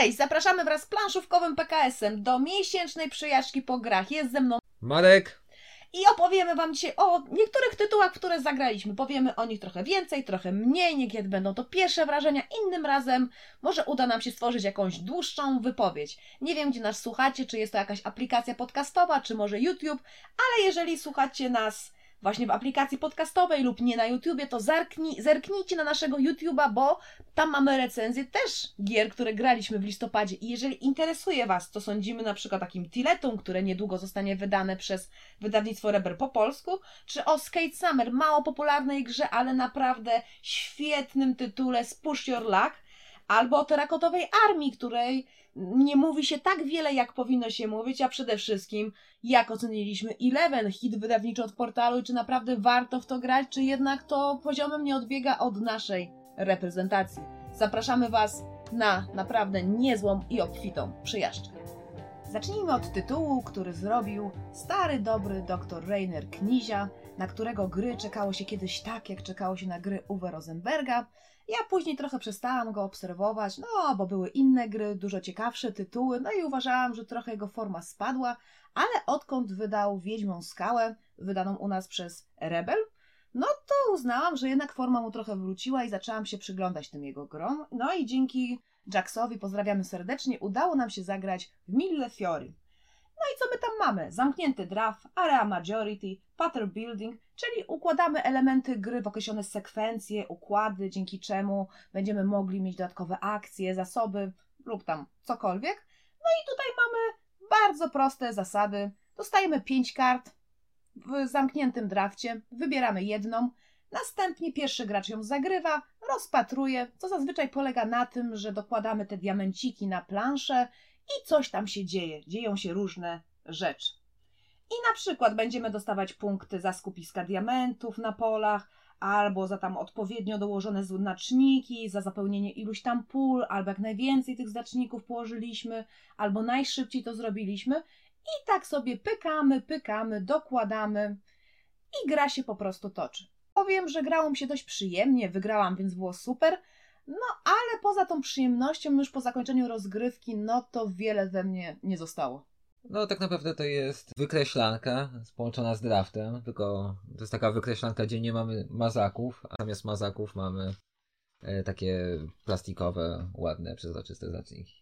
Cześć, zapraszamy wraz z planszówkowym PKS-em do miesięcznej przejażdżki po grach. Jest ze mną Marek, i opowiemy Wam dzisiaj o niektórych tytułach, które zagraliśmy. Powiemy o nich trochę więcej, trochę mniej, niekiedy będą to pierwsze wrażenia. Innym razem może uda nam się stworzyć jakąś dłuższą wypowiedź. Nie wiem, gdzie nas słuchacie, czy jest to jakaś aplikacja podcastowa, czy może YouTube, ale jeżeli słuchacie nas właśnie w aplikacji podcastowej lub nie na YouTubie, to zerknij, zerknijcie na naszego YouTuba, bo tam mamy recenzję też gier, które graliśmy w listopadzie. I jeżeli interesuje Was, to sądzimy na przykład o takim Tiletum, które niedługo zostanie wydane przez wydawnictwo Reber po polsku, czy o Skate Summer, mało popularnej grze, ale naprawdę świetnym tytule Spush Your Luck, albo o terakotowej armii, której nie mówi się tak wiele, jak powinno się mówić, a przede wszystkim jak oceniliśmy Eleven, hit wydawniczy od portalu i czy naprawdę warto w to grać, czy jednak to poziomem nie odbiega od naszej reprezentacji. Zapraszamy Was na naprawdę niezłą i obfitą przyjażdżkę. Zacznijmy od tytułu, który zrobił stary, dobry dr Rainer Knizia, na którego gry czekało się kiedyś tak, jak czekało się na gry Uwe Rosenberga. Ja później trochę przestałam go obserwować, no bo były inne gry, dużo ciekawsze tytuły, no i uważałam, że trochę jego forma spadła, ale odkąd wydał Wiedźmą Skałę, wydaną u nas przez Rebel, no to uznałam, że jednak forma mu trochę wróciła i zaczęłam się przyglądać tym jego grom. No i dzięki Jacksowi, pozdrawiamy serdecznie, udało nam się zagrać w Mille Fiori. No i co my tam mamy? Zamknięty draft, area majority, pattern building, czyli układamy elementy gry w określone sekwencje, układy, dzięki czemu będziemy mogli mieć dodatkowe akcje, zasoby lub tam cokolwiek. No i tutaj mamy bardzo proste zasady. Dostajemy 5 kart w zamkniętym drafcie, wybieramy jedną, następnie pierwszy gracz ją zagrywa, rozpatruje, co zazwyczaj polega na tym, że dokładamy te diamenciki na planszę i coś tam się dzieje, dzieją się różne rzeczy. I na przykład będziemy dostawać punkty za skupiska diamentów na polach, albo za tam odpowiednio dołożone znaczniki, za zapełnienie iluś tam pól, albo jak najwięcej tych znaczników położyliśmy, albo najszybciej to zrobiliśmy. I tak sobie pykamy, pykamy, dokładamy i gra się po prostu toczy. Powiem, że grało mi się dość przyjemnie, wygrałam, więc było super. No, ale poza tą przyjemnością, już po zakończeniu rozgrywki, no to wiele ze mnie nie zostało. No tak naprawdę to jest wykreślanka połączona z draftem, tylko to jest taka wykreślanka, gdzie nie mamy mazaków, a zamiast mazaków mamy e, takie plastikowe, ładne, przezroczyste znaczniki.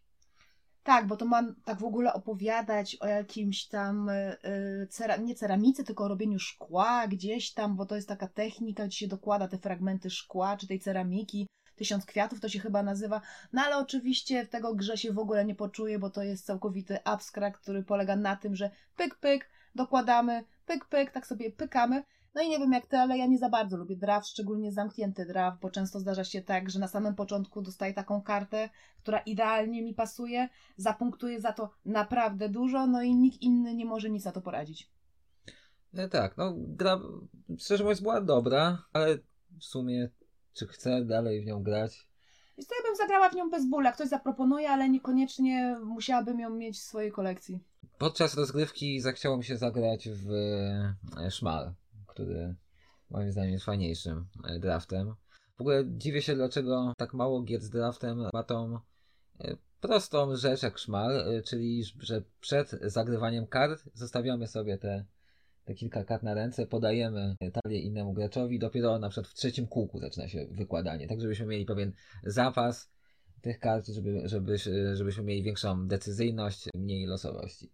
Tak, bo to mam tak w ogóle opowiadać o jakimś tam, y, y, cera, nie ceramicy, tylko o robieniu szkła gdzieś tam, bo to jest taka technika, gdzie się dokłada te fragmenty szkła czy tej ceramiki. Tysiąc kwiatów to się chyba nazywa. No ale oczywiście tego grze się w ogóle nie poczuje, bo to jest całkowity abstrakt, który polega na tym, że pyk, pyk, dokładamy, pyk, pyk, tak sobie pykamy. No i nie wiem jak ty, ale ja nie za bardzo lubię draft, szczególnie zamknięty draft, bo często zdarza się tak, że na samym początku dostaję taką kartę, która idealnie mi pasuje, zapunktuje za to naprawdę dużo, no i nikt inny nie może nic na to poradzić. E, tak, no gra, szczerze mówiąc, była dobra, ale w sumie, czy chcę dalej w nią grać? Wiesz co, ja bym zagrała w nią bez bólu, jak ktoś zaproponuje, ale niekoniecznie musiałabym ją mieć w swojej kolekcji. Podczas rozgrywki zachciało mi się zagrać w e, Szmal, który moim zdaniem jest fajniejszym e, draftem. W ogóle dziwię się, dlaczego tak mało gier z draftem ma tą e, prostą rzecz jak Szmal, czyli że przed zagrywaniem kart zostawiamy sobie te, te kilka kart na ręce, podajemy talię innemu graczowi, dopiero na przykład w trzecim kółku zaczyna się wykładanie, tak żebyśmy mieli pewien zapas tych kart, żeby, żeby, żebyśmy mieli większą decyzyjność, mniej losowości.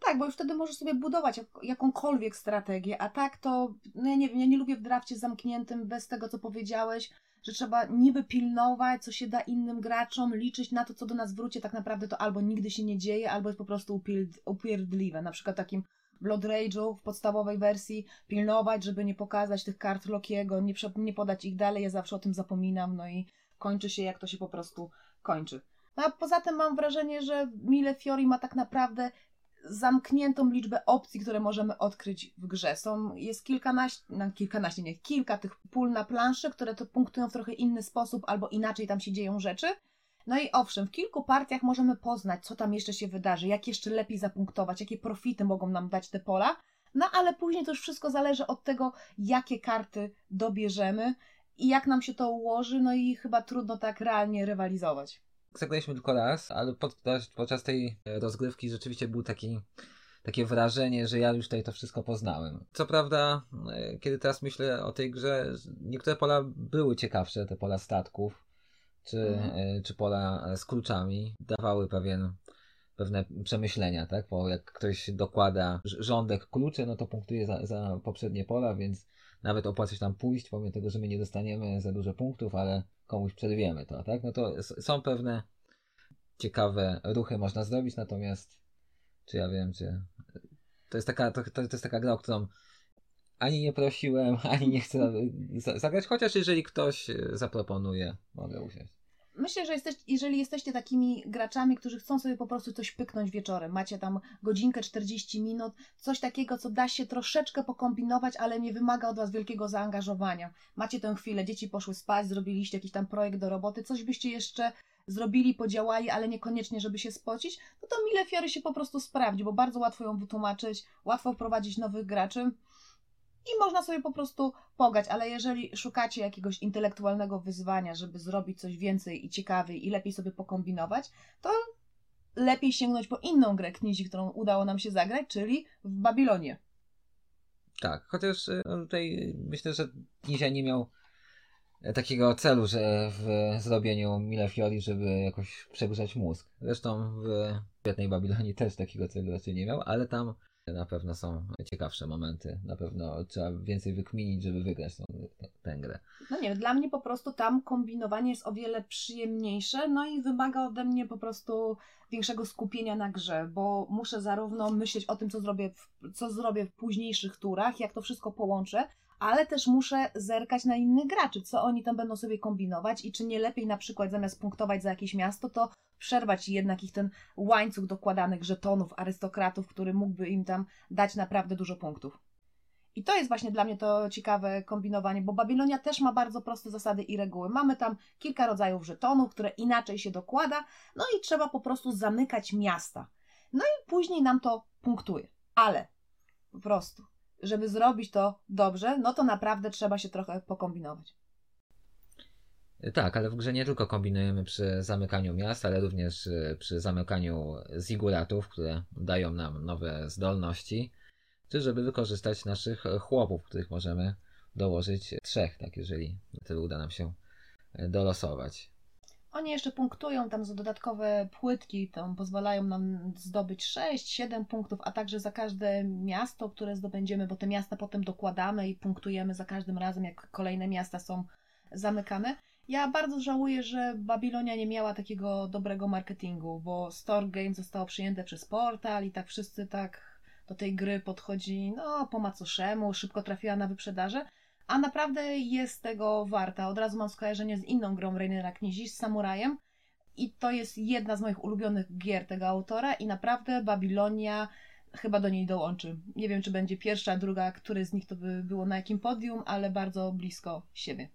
Tak, bo już wtedy możesz sobie budować jak, jakąkolwiek strategię, a tak to, no ja nie wiem, ja nie lubię w drafcie zamkniętym bez tego, co powiedziałeś, że trzeba niby pilnować, co się da innym graczom, liczyć na to, co do nas wróci, tak naprawdę to albo nigdy się nie dzieje, albo jest po prostu upierd- upierdliwe. Na przykład takim Blood Rage'u w podstawowej wersji pilnować, żeby nie pokazać tych kart Lokiego, nie, nie podać ich dalej, ja zawsze o tym zapominam, no i kończy się jak to się po prostu kończy. No a poza tym mam wrażenie, że Mille Fiori ma tak naprawdę zamkniętą liczbę opcji, które możemy odkryć w grze. Są, jest kilkanaście, no kilkanaście, nie, kilka tych pól na planszy, które to punktują w trochę inny sposób albo inaczej tam się dzieją rzeczy. No i owszem, w kilku partiach możemy poznać, co tam jeszcze się wydarzy, jak jeszcze lepiej zapunktować, jakie profity mogą nam dać te pola. No ale później to już wszystko zależy od tego, jakie karty dobierzemy i jak nam się to ułoży, no i chyba trudno tak realnie rywalizować. Zagraliśmy tylko raz, ale podczas, podczas tej rozgrywki rzeczywiście był taki takie wrażenie, że ja już tutaj to wszystko poznałem. Co prawda, e, kiedy teraz myślę o tej grze, niektóre pola były ciekawsze, te pola statków, czy, mhm. czy pola z kluczami, dawały pewien pewne przemyślenia, tak? Bo jak ktoś dokłada rządek kluczy, no to punktuje za, za poprzednie pola, więc nawet opłaca się tam pójść, pomimo tego, że my nie dostaniemy za dużo punktów, ale komuś przerwiemy to, tak? No to są pewne ciekawe ruchy można zrobić, natomiast czy ja wiem, czy to jest taka, to, to, jest taka gra, o którą ani nie prosiłem, ani nie chcę zagrać, chociaż jeżeli ktoś zaproponuje, mogę usiąść myślę, że jesteś, jeżeli jesteście takimi graczami, którzy chcą sobie po prostu coś pyknąć wieczorem, macie tam godzinkę, 40 minut, coś takiego, co da się troszeczkę pokombinować, ale nie wymaga od Was wielkiego zaangażowania. Macie tę chwilę, dzieci poszły spać, zrobiliście jakiś tam projekt do roboty, coś byście jeszcze zrobili, podziałali, ale niekoniecznie, żeby się spocić, no to Mile Fiory się po prostu sprawdzi, bo bardzo łatwo ją wytłumaczyć, łatwo wprowadzić nowych graczy i można sobie po prostu pogać, ale jeżeli szukacie jakiegoś intelektualnego wyzwania, żeby zrobić coś więcej i ciekawiej i lepiej sobie pokombinować, to lepiej sięgnąć po inną grę knizi, którą udało nam się zagrać, czyli w Babilonie. Tak, chociaż y, no, tutaj myślę, że Knizia nie miał e, takiego celu, że w zrobieniu Mille Fiori, żeby jakoś przegrzać mózg. Zresztą w Świetnej Babilonie też takiego celu raczej nie miał, ale tam na pewno są ciekawsze momenty. Na pewno trzeba więcej wykminić, żeby wygrać tą, tę grę. No nie, dla mnie po prostu tam kombinowanie jest o wiele przyjemniejsze, no i wymaga ode mnie po prostu większego skupienia na grze, bo muszę zarówno myśleć o tym, co zrobię w, co zrobię w późniejszych turach, jak to wszystko połączę, ale też muszę zerkać na innych graczy, co oni tam będą sobie kombinować i czy nie lepiej na przykład zamiast punktować za jakieś miasto, to przerwać jednak ich ten łańcuch dokładanych żetonów arystokratów, który mógłby im tam dać naprawdę dużo punktów. I to jest właśnie dla mnie to ciekawe kombinowanie, bo Babilonia też ma bardzo proste zasady i reguły. Mamy tam kilka rodzajów żetonów, które inaczej się dokłada, no i trzeba po prostu zamykać miasta. No i później nam to punktuje. Ale po prostu żeby zrobić to dobrze, no to naprawdę trzeba się trochę pokombinować. Tak, ale w grze nie tylko kombinujemy przy zamykaniu miast, ale również y, przy zamykaniu ziguratów, które dają nam nowe zdolności, czy żeby wykorzystać naszych chłopów, których możemy dołożyć trzech, tak, jeżeli tyle uda nam się dolosować. Oni jeszcze punktują tam za dodatkowe płytki, tam pozwalają nam zdobyć 6-7 punktów, a także za każde miasto, które zdobędziemy, bo te miasta potem dokładamy i punktujemy za każdym razem, jak kolejne miasta są zamykane. Ja bardzo żałuję, że Babilonia nie miała takiego dobrego marketingu, bo Store Games zostało przyjęte przez portal i tak wszyscy tak do tej gry podchodzi, no po macoszemu, szybko trafiła na wyprzedaże, a naprawdę jest tego warta. Od razu mam skojarzenie z inną grą Rainera Knizi, z Samurajem i to jest jedna z moich ulubionych gier tego autora i naprawdę Babilonia chyba do niej dołączy. Nie wiem, czy będzie pierwsza, druga, który z nich to by było na jakim podium, ale bardzo blisko siebie.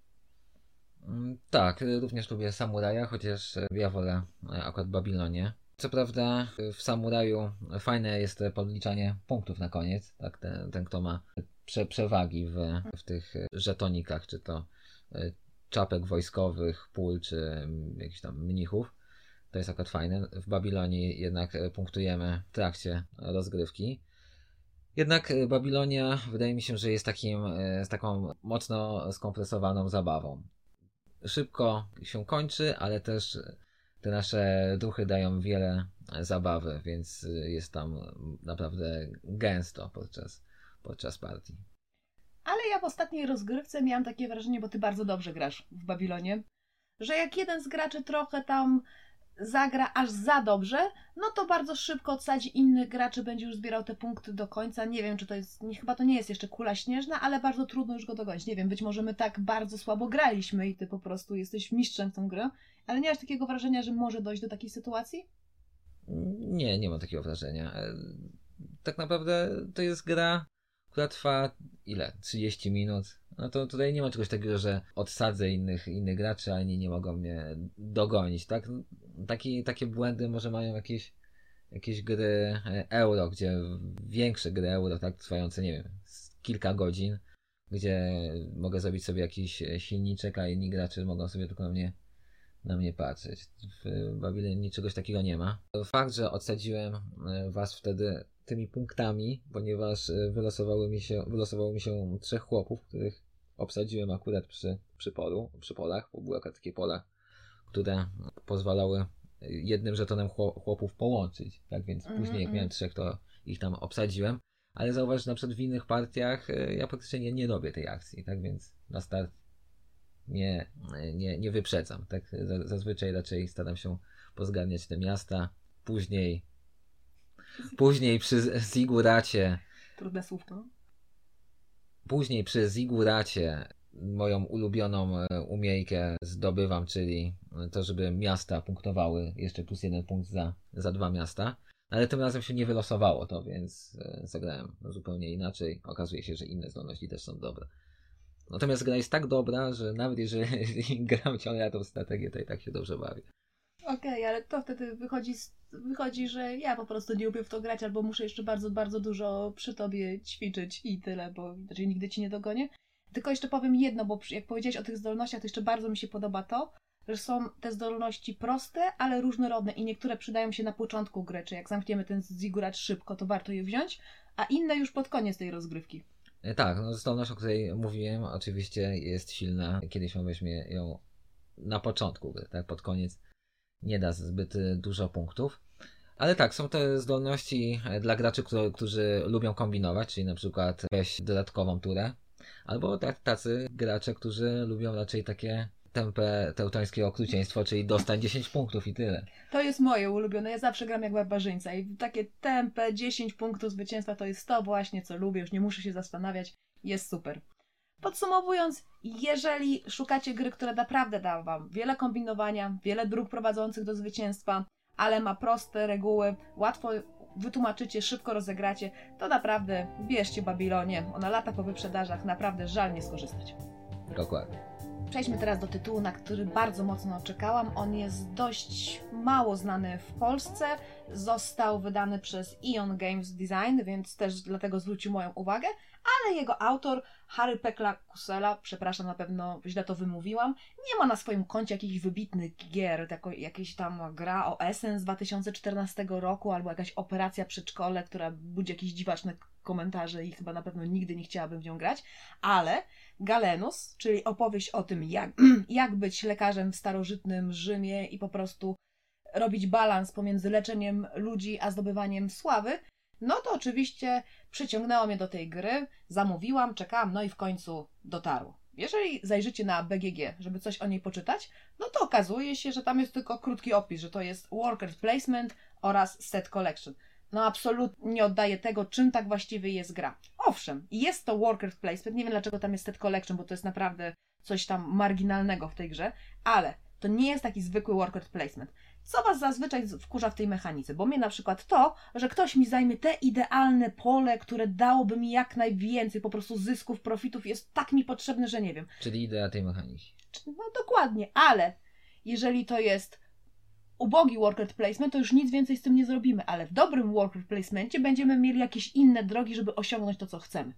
Mm, tak, również lubię Samuraja, chociaż ja wolę e, akurat Babilonię. Co prawda w Samuraju fajne jest podliczanie punktów na koniec, tak, ten, ten kto ma prze, przewagi w, w tych żetonikach, czy to e, czapek wojskowych, pól, czy jakichś tam mnichów. To jest akurat fajne. W Babilonie jednak e, punktujemy w trakcie rozgrywki. Jednak e, Babilonia wydaje mi się, że jest takim, z taką mocno skompresowaną zabawą. Szybko się kończy, ale też te nasze duchy dają wiele zabawy, więc jest tam naprawdę gęsto podczas podczas partii. Ale ja w ostatniej rozgrywce miałam takie wrażenie, bo ty bardzo dobrze grasz w Babilonie, że jak jeden z graczy trochę tam zagra aż za dobrze, no to bardzo szybko odsadzi innych graczy, będzie już zbierał te punkty do końca. Nie wiem, czy to jest, nie, chyba to nie jest jeszcze kula śnieżna, ale bardzo trudno już go dogonić. Nie wiem, być może my tak bardzo słabo graliśmy i ty po prostu jesteś mistrzem w tą grę, ale nie masz takiego wrażenia, że może dojść do takiej sytuacji? Nie, nie mam takiego wrażenia. E, tak naprawdę to jest gra która trwa ile? 30 minut. No to tutaj nie ma czegoś takiego, że odsadzę innych, innych graczy, a inni nie mogą mnie dogonić, tak? Taki, takie błędy może mają jakieś, jakieś gry e, euro, gdzie większe gry euro, tak, trwające, nie wiem, kilka godzin, gdzie mogę zrobić sobie jakiś silniczek, a inni gracze mogą sobie tylko mnie na mnie patrzeć. W Babilonie czegoś takiego nie ma. Fakt, że odsadziłem e, was wtedy tymi punktami, ponieważ e, wylosowały mi się, wylosowało mi się trzech chłopów, których obsadziłem akurat przy, przy polu, przy polach, bo były akurat takie pola, które pozwalały jednym żetonem chłopów połączyć. Tak więc mm -hmm. później jak miałem trzech, to ich tam obsadziłem. Ale zauważ, że na przykład w innych partiach e, ja praktycznie nie, nie robię tej akcji, tak więc na start nie, nie, nie wyprzedzam. Tak zazwyczaj raczej staram się pozgarniać te miasta. Później później przy Ziguracie Trudne słówko. Później przy Ziguracie moją ulubioną e, umiejkę zdobywam, czyli to, żeby miasta punktowały jeszcze plus jeden punkt za, za dwa miasta. Ale tym razem się nie wylosowało to, więc e, zagrałem zupełnie inaczej. Okazuje się, że inne zdolności też są dobre. Natomiast gra jest tak dobra, że nawet jeżeli gram ciągle tą strategię, to i tak się dobrze bawię. Okej, okay, ale to wtedy wychodzi, wychodzi, że ja po prostu nie lubię w to grać, albo muszę jeszcze bardzo, bardzo dużo przy tobie ćwiczyć i tyle, bo raczej nigdy ci nie dogonię. Tylko jeszcze powiem jedno, bo jak powiedziałeś o tych zdolnościach, to jeszcze bardzo mi się podoba to, że są te zdolności proste, ale różnorodne i niektóre przydają się na początku gry, czy jak zamkniemy ten zigurat szybko, to warto je wziąć, a inne już pod koniec tej rozgrywki. E, tak, no zdolność, o której mówiłem, oczywiście jest silna. Kiedyś on weźmie ją na początku gry, tak, pod koniec nie da zbyt dużo punktów. Ale tak, są te zdolności e, dla graczy, którzy lubią kombinować, czyli na przykład weź dodatkową turę, albo tacy gracze, którzy lubią raczej takie tempę teutońskie okrucieństwo, czyli dostać 10 punktów i tyle. To jest moje ulubione. Ja zawsze gram jak barbarzyńca i takie tempę 10 punktów zwycięstwa to jest to właśnie, co lubię. Już nie muszę się zastanawiać. Jest super. Podsumowując, jeżeli szukacie gry, która naprawdę da Wam wiele kombinowania, wiele dróg prowadzących do zwycięstwa, ale ma proste reguły, łatwo wytłumaczycie, szybko rozegracie, to naprawdę bierzcie Babilonie. Ona lata po wyprzedażach, naprawdę żal nie skorzystać. Dokładnie. Przejdźmy teraz do tytułu, na który bardzo mocno czekałam. On jest dość mało znany w Polsce. Został wydany przez Ion Games Design, więc też dlatego zwrócił moją uwagę, ale jego autor, Harry Pekla Kusela, przepraszam, na pewno źle to wymówiłam, nie ma na swoim koncie jakichś wybitnych gier, jako jakieś tam gra o Essence z 2014 roku, albo jakaś operacja przedszkole, która budzi jakieś dziwaczne komentarze i chyba na pewno nigdy nie chciałabym w nią grać, ale Galenus, czyli opowieść o tym, jak, jak być lekarzem w starożytnym Rzymie i po prostu robić balans pomiędzy leczeniem ludzi a zdobywaniem sławy, no to oczywiście przyciągnęło mnie do tej gry, zamówiłam, czekałam, no i w końcu dotarło. Jeżeli zajrzycie na BGG, żeby coś o niej poczytać, no to okazuje się, że tam jest tylko krótki opis, że to jest Worker Placement oraz Set Collection no absolutnie nie oddaje tego, czym tak właściwie jest gra. Owszem, jest to worker placement, nie wiem dlaczego tam jest set collection, bo to jest naprawdę coś tam marginalnego w tej grze, ale to nie jest taki zwykły worker placement. Co Was zazwyczaj wkurza w tej mechanice? Bo mnie na przykład to, że ktoś mi zajmie te idealne pole, które dałoby mi jak najwięcej po prostu zysków, profitów, jest tak mi potrzebne, że nie wiem. Czyli idea tej mechaniki. No dokładnie, ale jeżeli to jest ubogi worker placement, to już nic więcej z tym nie zrobimy, ale w dobrym worker placementie będziemy mieli jakieś inne drogi, żeby osiągnąć to, co chcemy.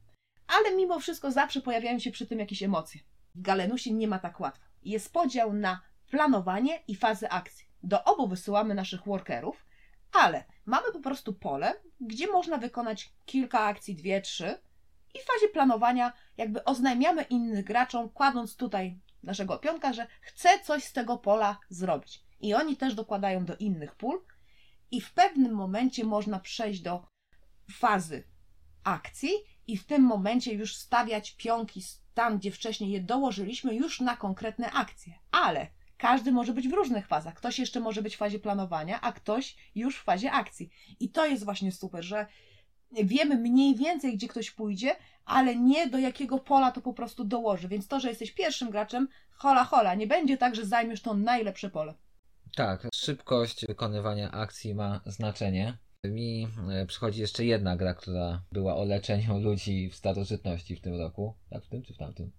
Ale mimo wszystko zawsze pojawiają się przy tym jakieś emocje. W Galenusie nie ma tak łatwo. Jest podział na planowanie i fazę akcji. Do obu wysyłamy naszych workerów, ale mamy po prostu pole, gdzie można wykonać kilka akcji, dwie, trzy i w fazie planowania jakby oznajmiamy innym graczom, kładąc tutaj naszego pionka, że chce coś z tego pola zrobić i oni też dokładają do innych pól, i w pewnym momencie można przejść do fazy akcji, i w tym momencie już stawiać pionki tam, gdzie wcześniej je dołożyliśmy, już na konkretne akcje. Ale każdy może być w różnych fazach. Ktoś jeszcze może być w fazie planowania, a ktoś już w fazie akcji. I to jest właśnie super, że wiemy mniej więcej, gdzie ktoś pójdzie, ale nie do jakiego pola to po prostu dołoży. Więc to, że jesteś pierwszym graczem, hola hola, nie będzie tak, że zajmiesz to najlepsze pole. Tak, szybkość wykonywania akcji ma znaczenie. Mi e, przychodzi jeszcze jedna gra, która była o leczeniu ludzi w starożytności w tym roku. Tak, w tym czy w tamtym?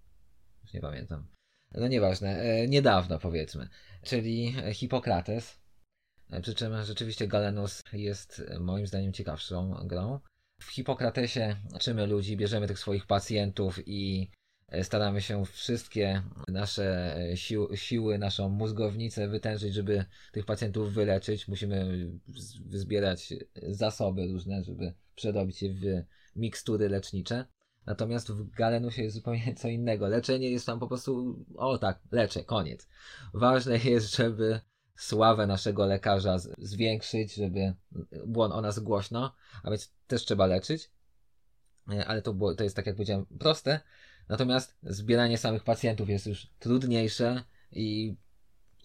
Już nie pamiętam. No nieważne, e, niedawno powiedzmy. Czyli Hipokrates. E, przy czym rzeczywiście Galenus jest moim zdaniem ciekawszą grą. W Hipokratesie leczymy ludzi, bierzemy tych swoich pacjentów i staramy się wszystkie nasze e, sił, siły, naszą mózgownicę wytężyć, żeby tych pacjentów wyleczyć. Musimy zbierać zasoby różne, żeby przerobić je w mikstury lecznicze. Natomiast w Galenusie jest zupełnie co innego. Leczenie jest tam po prostu, o tak, leczę, koniec. Ważne jest, żeby sławę naszego lekarza zwiększyć, żeby było o nas głośno, a więc też trzeba leczyć. E, ale to, było, to jest, tak jak powiedziałem, proste. Natomiast zbieranie samych pacjentów jest już trudniejsze i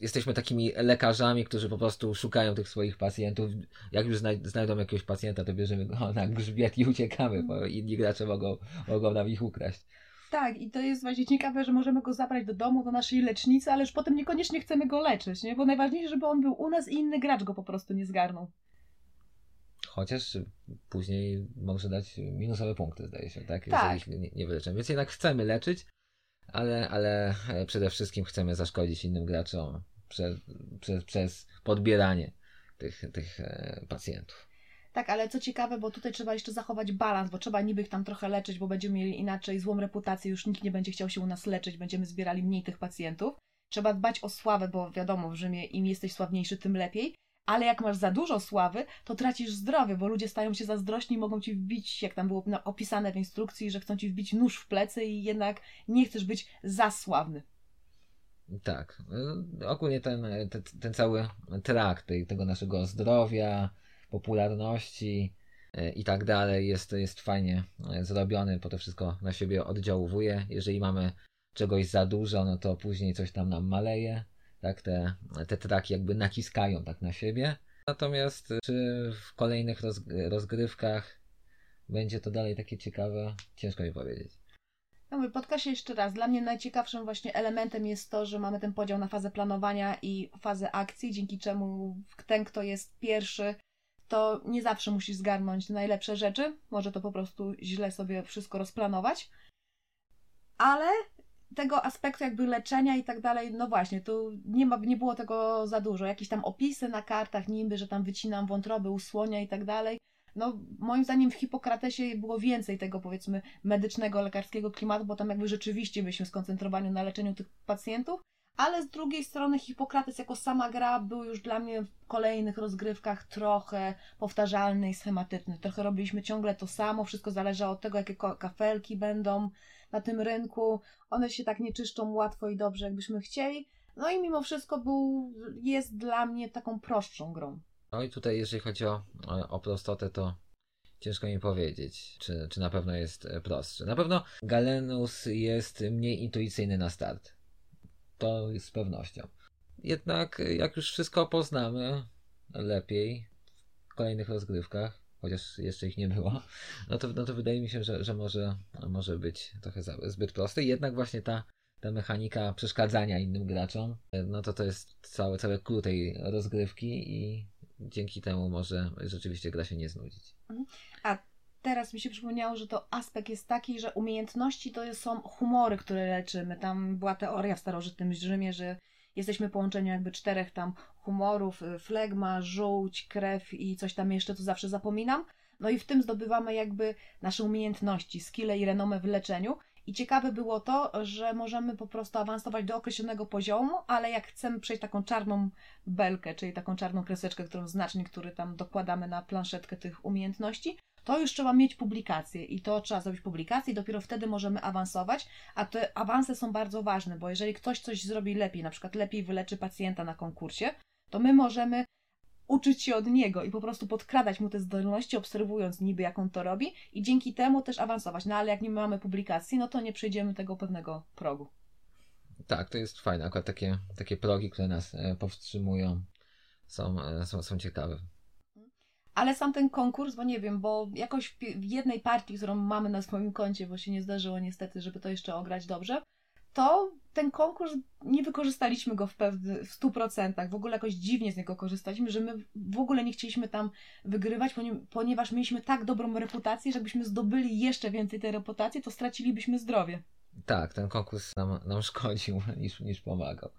jesteśmy takimi lekarzami, którzy po prostu szukają tych swoich pacjentów. Jak już znajdą jakiegoś pacjenta, to bierzemy go na grzbiet i uciekamy, bo inni gracze mogą, mogą nam ich ukraść. Tak, i to jest właśnie ciekawe, że możemy go zabrać do domu, do naszej lecznicy, ale już potem niekoniecznie chcemy go leczyć, nie? Bo najważniejsze, żeby on był u nas i inny gracz go po prostu nie zgarnął. Chociaż później może dać minusowe punkty, zdaje się, tak? tak. Jeżeli nie, nie wyleczemy. Więc jednak chcemy leczyć, ale, ale przede wszystkim chcemy zaszkodzić innym graczom przez, przez, przez podbieranie tych, tych e, pacjentów. Tak, ale co ciekawe, bo tutaj trzeba jeszcze zachować balans, bo trzeba niby ich tam trochę leczyć, bo będziemy mieli inaczej złą reputację, już nikt nie będzie chciał się u nas leczyć, będziemy zbierali mniej tych pacjentów. Trzeba dbać o sławę, bo wiadomo, w Rzymie im jesteś sławniejszy, tym lepiej. Ale jak masz za dużo sławy, to tracisz zdrowie, bo ludzie stają się zazdrośni i mogą ci wbić, jak tam było opisane w instrukcji, że chcą ci wbić nóż w plecy i jednak nie chcesz być za sławny. Tak. Ogólnie ten, ten, ten cały trakt tego naszego zdrowia, popularności e, i tak dalej jest, jest fajnie zrobiony, bo to wszystko na siebie oddziałuje. Jeżeli mamy czegoś za dużo, no to później coś tam nam maleje. Tak, te, te traki jakby naciskają tak na siebie. Natomiast czy w kolejnych rozgrywkach będzie to dalej takie ciekawe, ciężko mi powiedzieć. Ja mówię, podkreślę jeszcze raz, dla mnie najciekawszym właśnie elementem jest to, że mamy ten podział na fazę planowania i fazę akcji, dzięki czemu ten, kto jest pierwszy, to nie zawsze musisz zgarnąć najlepsze rzeczy, może to po prostu źle sobie wszystko rozplanować, ale tego aspektu jakby leczenia i tak dalej, no właśnie, tu nie, ma, nie było tego za dużo. Jakieś tam opisy na kartach niby, że tam wycinam wątroby, usłonia i tak dalej. No, moim zdaniem w Hipokratesie było więcej tego, powiedzmy, medycznego, lekarskiego klimatu, bo tam jakby rzeczywiście byliśmy skoncentrowani na leczeniu tych pacjentów, ale z drugiej strony Hipokrates jako sama gra był już dla mnie w kolejnych rozgrywkach trochę powtarzalny i schematyczny. Trochę robiliśmy ciągle to samo, wszystko zależało od tego, jakie kafelki będą na tym rynku. One się tak nie czyszczą łatwo i dobrze, jakbyśmy chcieli. No i mimo wszystko był, jest dla mnie taką prostszą grą. No i tutaj, jeżeli chodzi o, o prostotę, to ciężko mi powiedzieć, czy, czy na pewno jest prostszy. Na pewno Galenus jest mniej intuicyjny na start to z pewnością. Jednak jak już wszystko poznamy lepiej w kolejnych rozgrywkach, chociaż jeszcze ich nie było, no to, no to wydaje mi się, że, że może, może być trochę zbyt prosty. Jednak właśnie ta, ta mechanika przeszkadzania innym graczom, no to to jest całe, całe clue tej rozgrywki i dzięki temu może rzeczywiście gra się nie znudzić. Mhm. A teraz mi się przypomniało, że to aspekt jest taki, że umiejętności to są humory, które leczymy. Tam była teoria w starożytnym Rzymie, że jesteśmy połączeniem jakby czterech tam humorów, y, flegma, żółć, krew i coś tam jeszcze, co zawsze zapominam. No i w tym zdobywamy jakby nasze umiejętności, skille i renomę w leczeniu. I ciekawe było to, że możemy po prostu awansować do określonego poziomu, ale jak chcemy przejść taką czarną belkę, czyli taką czarną kreseczkę, którą znacznik, który tam dokładamy na planszetkę tych umiejętności, to już trzeba mieć publikację i to trzeba zrobić publikację i dopiero wtedy możemy awansować, a te awanse są bardzo ważne, bo jeżeli ktoś coś zrobi lepiej, na przykład lepiej wyleczy pacjenta na konkursie, to my możemy uczyć się od niego i po prostu podkradać mu te zdolności, obserwując niby jak on to robi i dzięki temu też awansować. No ale jak nie mamy publikacji, no to nie przejdziemy tego pewnego progu. Tak, to jest fajne. Akurat takie, takie progi, które nas e, powstrzymują, są, e, są, są ciekawe ale sam ten konkurs, bo nie wiem, bo jakoś w jednej partii, którą mamy na swoim koncie, bo się nie zdarzyło niestety, żeby to jeszcze ograć dobrze, to ten konkurs nie wykorzystaliśmy go w, pewny, w 100%. W ogóle jakoś dziwnie z niego korzystaliśmy, że my w ogóle nie chcieliśmy tam wygrywać, ponieważ mieliśmy tak dobrą reputację, że jakbyśmy zdobyli jeszcze więcej tej reputacji, to stracilibyśmy zdrowie. Tak, ten konkurs nam, nam szkodził niż, niż pomagał.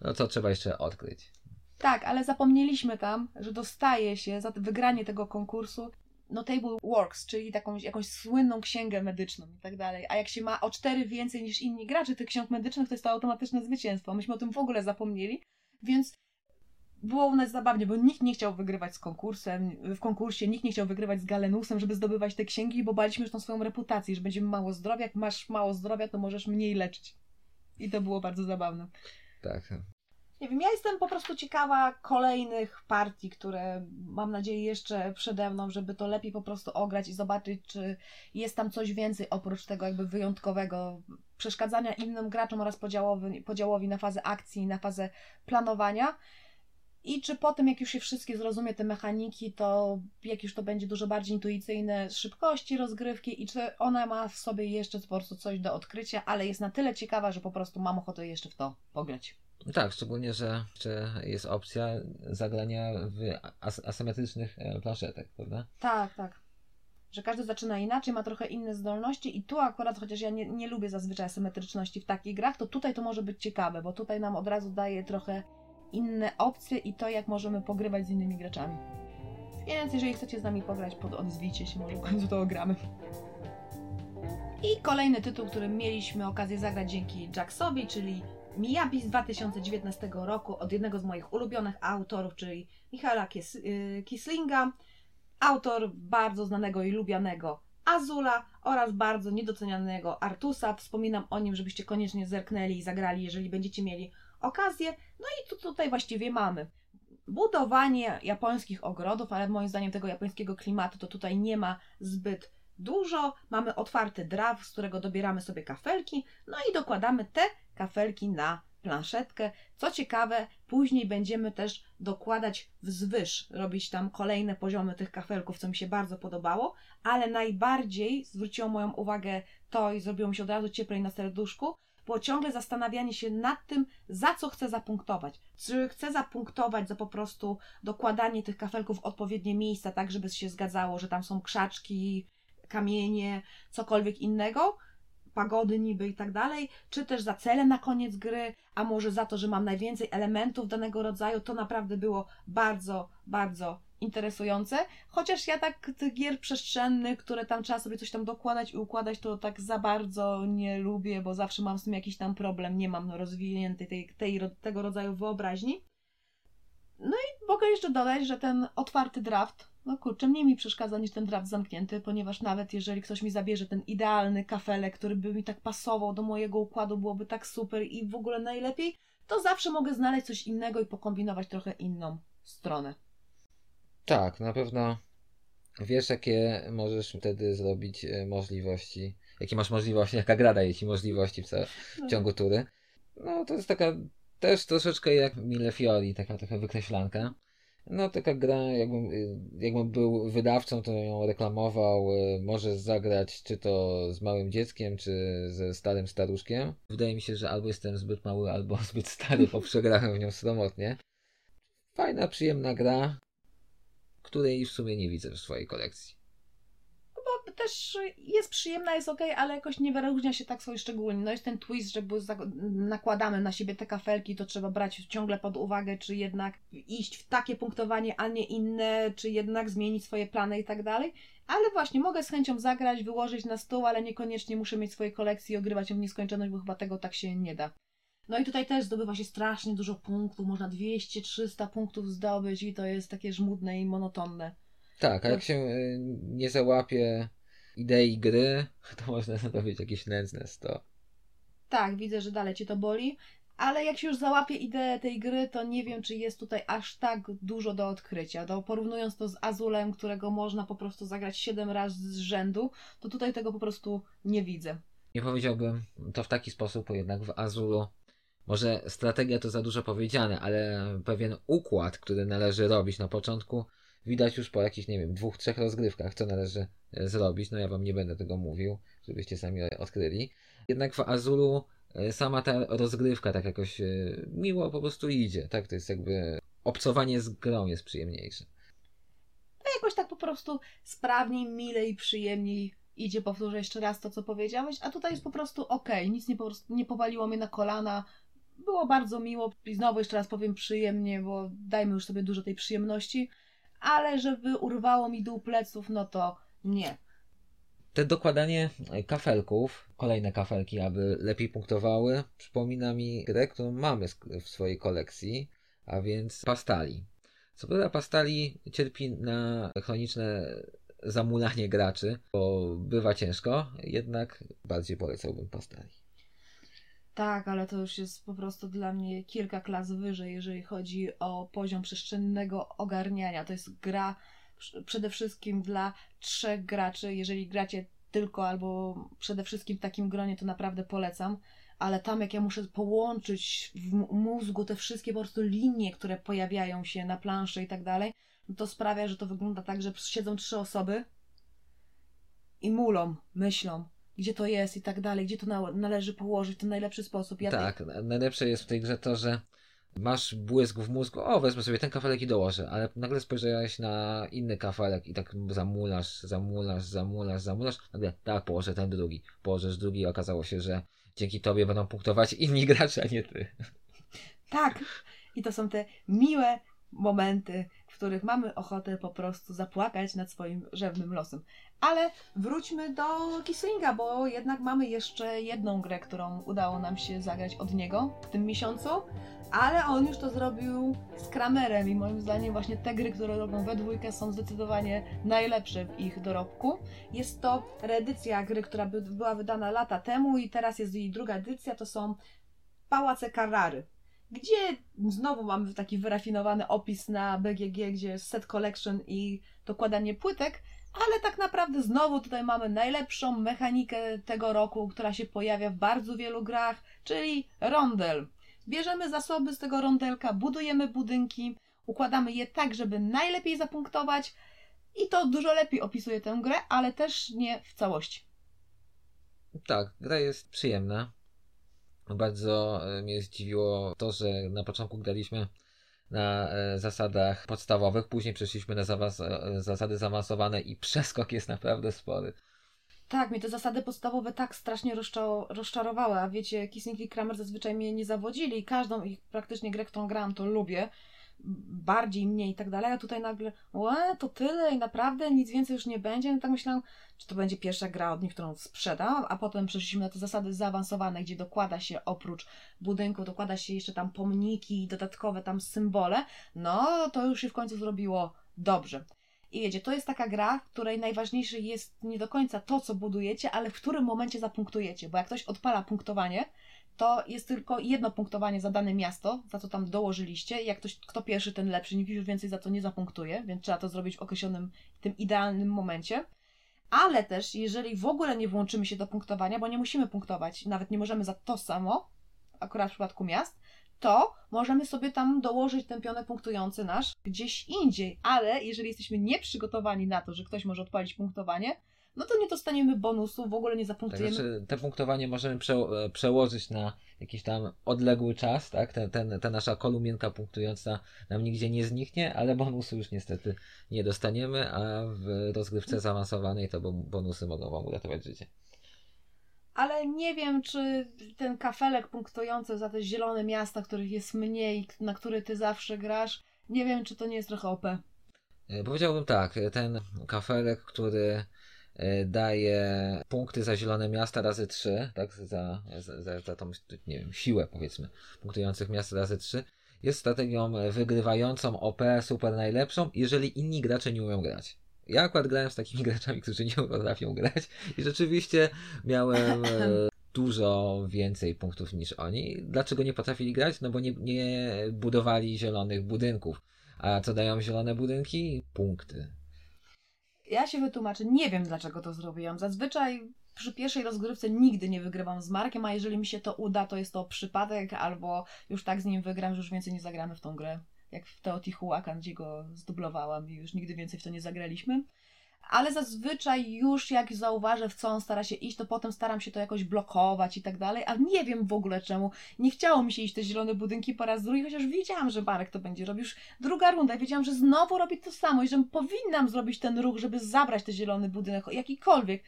No to trzeba jeszcze odkryć. Tak, ale zapomnieliśmy tam, że dostaje się za wygranie tego konkursu Notable Works, czyli taką jakąś słynną księgę medyczną i tak dalej. A jak się ma o cztery więcej niż inni gracze tych ksiąg medycznych, to jest to automatyczne zwycięstwo. Myśmy o tym w ogóle zapomnieli, więc było u nas zabawnie, bo nikt nie chciał wygrywać z konkursem, w konkursie, nikt nie chciał wygrywać z Galenusem, żeby zdobywać te księgi, bo baliśmy już tą swoją reputację, że będziemy mało zdrowia. Jak masz mało zdrowia, to możesz mniej leczyć. I to było bardzo zabawne. Tak. Nie wiem, ja jestem po prostu ciekawa kolejnych partii, które mam nadzieję jeszcze przede mną, żeby to lepiej po prostu ograć i zobaczyć, czy jest tam coś więcej oprócz tego jakby wyjątkowego przeszkadzania innym graczom oraz podziałowi, podziałowi na fazę akcji, na fazę planowania. I czy po tym, jak już się wszystkie zrozumie te mechaniki, to jak już to będzie dużo bardziej intuicyjne szybkości rozgrywki i czy ona ma w sobie jeszcze po prostu coś do odkrycia, ale jest na tyle ciekawa, że po prostu mam ochotę jeszcze w to pograć. Tak, szczególnie, że jest opcja zagrania w as asymetrycznych e, planszetek, prawda? Tak, tak. Że każdy zaczyna inaczej, ma trochę inne zdolności i tu akurat, chociaż ja nie, nie lubię zazwyczaj asymetryczności w takich grach, to tutaj to może być ciekawe, bo tutaj nam od razu daje trochę inne opcje i to, jak możemy pogrywać z innymi graczami. Więc jeżeli chcecie z nami pograć, pod odezwijcie się, może w końcu to ogramy. I kolejny tytuł, który mieliśmy okazję zagrać dzięki Jacksowi, czyli Miyabi z 2019 roku od jednego z moich ulubionych autorów, czyli Michaela y, Kislinga, autor bardzo znanego i lubianego Azula oraz bardzo niedocenianego Artusa. Wspominam o nim, żebyście koniecznie zerknęli i zagrali, jeżeli będziecie mieli okazję. No i tu tutaj właściwie mamy budowanie japońskich ogrodów, ale moim zdaniem tego japońskiego klimatu to tutaj nie ma zbyt dużo. Mamy otwarty draw, z którego dobieramy sobie kafelki, no i dokładamy te kafelki na planszetkę. Co ciekawe, później będziemy też dokładać wzwyż, robić tam kolejne poziomy tych kafelków, co mi się bardzo podobało, ale najbardziej zwróciło moją uwagę to i zrobiło mi się od razu cieplej na serduszku, było ciągle zastanawianie się nad tym, za co chcę zapunktować. Czy chcę zapunktować za po prostu dokładanie tych kafelków w odpowiednie miejsca, tak żeby się zgadzało, że tam są krzaczki, kamienie, cokolwiek innego, pagody niby i tak dalej, czy też za cele na koniec gry, a może za to, że mam najwięcej elementów danego rodzaju, to naprawdę było bardzo, bardzo interesujące. Chociaż ja tak tych gier przestrzennych, które tam trzeba sobie coś tam dokładać i układać, to tak za bardzo nie lubię, bo zawsze mam z tym jakiś tam problem, nie mam rozwiniętej tej, tej, tego rodzaju wyobraźni. No i mogę jeszcze dodać, że ten otwarty draft, no kurczę, mniej mi przeszkadza niż ten draft zamknięty, ponieważ nawet jeżeli ktoś mi zabierze ten idealny kafelek, który by mi tak pasował do mojego układu, byłoby tak super i w ogóle najlepiej, to zawsze mogę znaleźć coś innego i pokombinować trochę inną stronę. Tak, na pewno wiesz, jakie możesz wtedy zrobić e, możliwości, jakie masz możliwości, jaka gra daje ci możliwości w, w no. ciągu tury. No to jest taka też troszeczkę jak Mille Fiori, taka trochę wykreślanka. No taka gra, jakbym, jakbym był wydawcą, to ją reklamował, e, możesz zagrać czy to z małym dzieckiem, czy ze starym staruszkiem. Wydaje mi się, że albo jestem zbyt mały, albo zbyt stary, bo przegrałem w nią sromotnie. Fajna, przyjemna gra, której w sumie nie widzę w swojej kolekcji też jest przyjemna, jest ok, ale jakoś nie wyróżnia się tak szczególnie. No jest ten twist, że nakładamy na siebie te kafelki, to trzeba brać ciągle pod uwagę, czy jednak iść w takie punktowanie, a nie inne, czy jednak zmienić swoje plany i tak dalej. Ale właśnie, mogę z chęcią zagrać, wyłożyć na stół, ale niekoniecznie muszę mieć swoje kolekcje i ogrywać ją w nieskończoność, bo chyba tego tak się nie da. No i tutaj też zdobywa się strasznie dużo punktów, można 200-300 punktów zdobyć i to jest takie żmudne i monotonne. Tak, a jak się y, nie załapie idei gry, to można zrobić jakieś nędzne sto. Tak, widzę, że dalej Cię to boli, ale jak się już załapie ideę tej gry, to nie wiem, czy jest tutaj aż tak dużo do odkrycia. Do, porównując to z Azulem, którego można po prostu zagrać 7 razy z rzędu, to tutaj tego po prostu nie widzę. Nie powiedziałbym to w taki sposób, bo jednak w Azulu może strategia to za dużo powiedziane, ale pewien układ, który należy robić na początku, widać już po jakichś, nie wiem, dwóch, trzech rozgrywkach, co należy e, zrobić. No ja wam nie będę tego mówił, żebyście sami odkryli. Jednak w Azulu e, sama ta rozgrywka tak jakoś e, miło po prostu idzie, tak? To jest jakby obcowanie z grą jest przyjemniejsze. No jakoś tak po prostu sprawniej, milej, przyjemniej idzie, powtórzę jeszcze raz to, co powiedziałeś, a tutaj jest po prostu ok, nic nie, po nie powaliło mnie na kolana, było bardzo miło i znowu jeszcze raz powiem przyjemnie, bo dajmy już sobie dużo tej przyjemności, ale żeby urwało mi dół pleców, no to nie. Te dokładanie kafelków, kolejne kafelki, aby lepiej punktowały, przypomina mi grę, którą mamy w swojej kolekcji, a więc pastali. Co prawda pastali cierpi na chroniczne zamulanie graczy, bo bywa ciężko, jednak bardziej polecałbym pastali. Tak, ale to już jest po prostu dla mnie kilka klas wyżej, jeżeli chodzi o poziom przestrzennego ogarniania. To jest gra przede wszystkim dla trzech graczy. Jeżeli gracie tylko albo przede wszystkim w takim gronie, to naprawdę polecam. Ale tam, jak ja muszę połączyć w mózgu te wszystkie po prostu linie, które pojawiają się na planszy i tak dalej, no to sprawia, że to wygląda tak, że siedzą trzy osoby i mulą, myślą, gdzie to jest i tak dalej, gdzie to należy położyć w ten najlepszy sposób. Ja tak, najlepsze jest w tej grze to, że masz błysk w mózgu, o wezmę sobie ten kafelek i dołożę, ale nagle spojrzałeś na inny kafelek i tak zamulasz, zamulasz, zamulasz, zamulasz, nagle tak, położę ten drugi, położysz drugi i okazało się, że dzięki tobie będą punktować inni gracze, a nie ty. Tak, i to są te miłe momenty, których mamy ochotę po prostu zapłakać nad swoim rzewnym losem. Ale wróćmy do Kislinga, bo jednak mamy jeszcze jedną grę, którą udało nam się zagrać od niego w tym miesiącu, ale on już to zrobił z Kramerem i moim zdaniem właśnie te gry, które robią we dwójkę są zdecydowanie najlepsze w ich dorobku. Jest to reedycja gry, która by, była wydana lata temu i teraz jest jej druga edycja, to są Pałace Carrary gdzie znowu mamy taki wyrafinowany opis na BGG, gdzie jest set collection i dokładanie płytek, ale tak naprawdę znowu tutaj mamy najlepszą mechanikę tego roku, która się pojawia w bardzo wielu grach, czyli rondel. Bierzemy zasoby z tego rondelka, budujemy budynki, układamy je tak, żeby najlepiej zapunktować i to dużo lepiej opisuje tę grę, ale też nie w całości. Tak, gra jest przyjemna. Bardzo e, mnie zdziwiło to, że na początku graliśmy na e, zasadach podstawowych, później przeszliśmy na e, zasady zaawansowane i przeskok jest naprawdę spory. Tak, mnie te zasady podstawowe tak strasznie rozczarowały, a wiecie, Kissing i Kramer zazwyczaj mnie nie zawodzili. Każdą ich praktycznie grę, którą grałam, to lubię bardziej, mniej i tak dalej, a tutaj nagle, łe, to tyle i naprawdę nic więcej już nie będzie. No tak myślałam, czy to będzie pierwsza gra od nich, którą sprzedam, a potem przeszliśmy na te zasady zaawansowane, gdzie dokłada się oprócz budynku, dokłada się jeszcze tam pomniki, dodatkowe tam symbole, no to już się w końcu zrobiło dobrze. I wiecie, to jest taka gra, w której najważniejsze jest nie do końca to, co budujecie, ale w którym momencie zapunktujecie, bo jak ktoś odpala punktowanie, to jest tylko jedno punktowanie za dane miasto, za co tam dołożyliście. Jak ktoś, kto pierwszy, ten lepszy, nikt już więcej za to nie zapunktuje, więc trzeba to zrobić w określonym, tym idealnym momencie. Ale też, jeżeli w ogóle nie włączymy się do punktowania, bo nie musimy punktować, nawet nie możemy za to samo, akurat w przypadku miast, to możemy sobie tam dołożyć ten pionek punktujący nasz gdzieś indziej. Ale jeżeli jesteśmy nieprzygotowani na to, że ktoś może odpalić punktowanie, no to nie dostaniemy bonusu, w ogóle nie zapunktujemy. Tak, znaczy, te punktowanie możemy prze, e, przełożyć na jakiś tam odległy czas, tak? Ten, ten, ta nasza kolumienka punktująca nam nigdzie nie zniknie, ale bonusu już niestety nie dostaniemy, a w rozgrywce zaawansowanej to bonusy mogą Wam uratować życie. Ale nie wiem, czy ten kafelek punktujący za te zielone miasta, których jest mniej, na które Ty zawsze grasz, nie wiem, czy to nie jest trochę OP. E, powiedziałbym tak, ten kafelek, który daje punkty za zielone miasta razy 3, tak, za, za, za tą, nie wiem, siłę powiedzmy, punktujących miast razy 3. Jest strategią wygrywającą OP super najlepszą, jeżeli inni gracze nie umieją grać. Ja akurat grałem z takimi graczami, którzy nie potrafią grać i rzeczywiście miałem e, dużo więcej punktów niż oni. Dlaczego nie potrafili grać? No bo nie, nie budowali zielonych budynków. A co dają zielone budynki? Punkty ja się wytłumaczę, nie wiem dlaczego to zrobiłam. Zazwyczaj przy pierwszej rozgrywce nigdy nie wygrywam z Markiem, a jeżeli mi się to uda, to jest to przypadek, albo już tak z nim wygram, że już więcej nie zagramy w tą grę. Jak w Teotihuacan, gdzie go zdublowałam i już nigdy więcej w to nie zagraliśmy ale zazwyczaj już jak zauważę, w co on stara się iść, to potem staram się to jakoś blokować i tak dalej, a nie wiem w ogóle czemu. Nie chciało mi się iść te zielone budynki po raz drugi, chociaż wiedziałam, że Marek to będzie robił już druga runda wiedziałam, że znowu robi to samo i że powinnam zrobić ten ruch, żeby zabrać ten zielony budynek, jakikolwiek.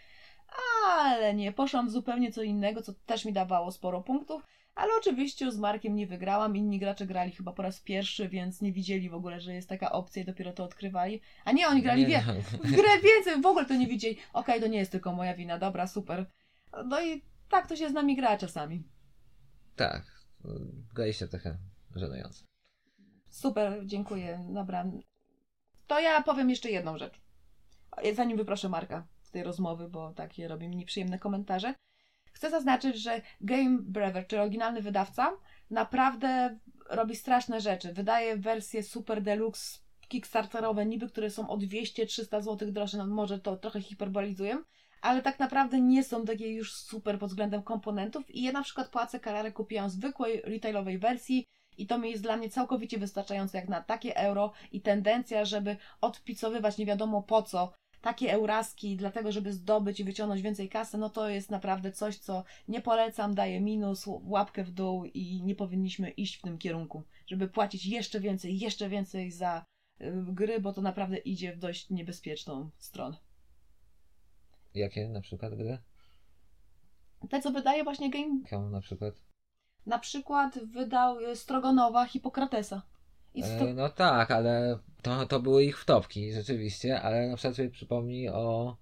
Ale nie, poszłam zupełnie co innego, co też mi dawało sporo punktów, Ale oczywiście z Markiem nie wygrałam. Inni gracze grali chyba po raz pierwszy, więc nie widzieli w ogóle, że jest taka opcja i dopiero to odkrywali. A nie, oni grali Nie, wie w grę więcej, w ogóle to nie widzieli. Okej, to nie jest tylko moja wina, dobra, super. No i tak to się z nami gra czasami. Tak, graliście trochę żenująco. Super, dziękuję. Dobra. To ja powiem jeszcze jedną rzecz. Zanim wyproszę Marka z tej rozmowy, bo takie robi mi nieprzyjemne komentarze. Chcę zaznaczyć, że Game Brewer, czyli oryginalny wydawca, naprawdę robi straszne rzeczy. Wydaje wersje super deluxe, kickstarterowe, niby, które są o 200-300 zł droższe, no może to trochę hiperbolizuję, ale tak naprawdę nie są takie już super pod względem komponentów i ja na przykład płacę kararę kupiłam zwykłej retailowej wersji i to mi jest dla mnie całkowicie wystarczające jak na takie euro i tendencja, żeby odpicowywać nie wiadomo po co takie euraski, dlatego żeby zdobyć i wyciągnąć więcej kasy, no to jest naprawdę coś, co nie polecam, daje minus, łapkę w dół i nie powinniśmy iść w tym kierunku, żeby płacić jeszcze więcej, jeszcze więcej za y, gry, bo to naprawdę idzie w dość niebezpieczną stronę. Jakie na przykład gry? Te, co wydaje właśnie Game, Jaką na przykład? na przykład wydał y, Strogonowa Hipokratesa. E, no tak, ale to, to były ich wtopki, rzeczywiście, ale na przykład sobie przypomnij o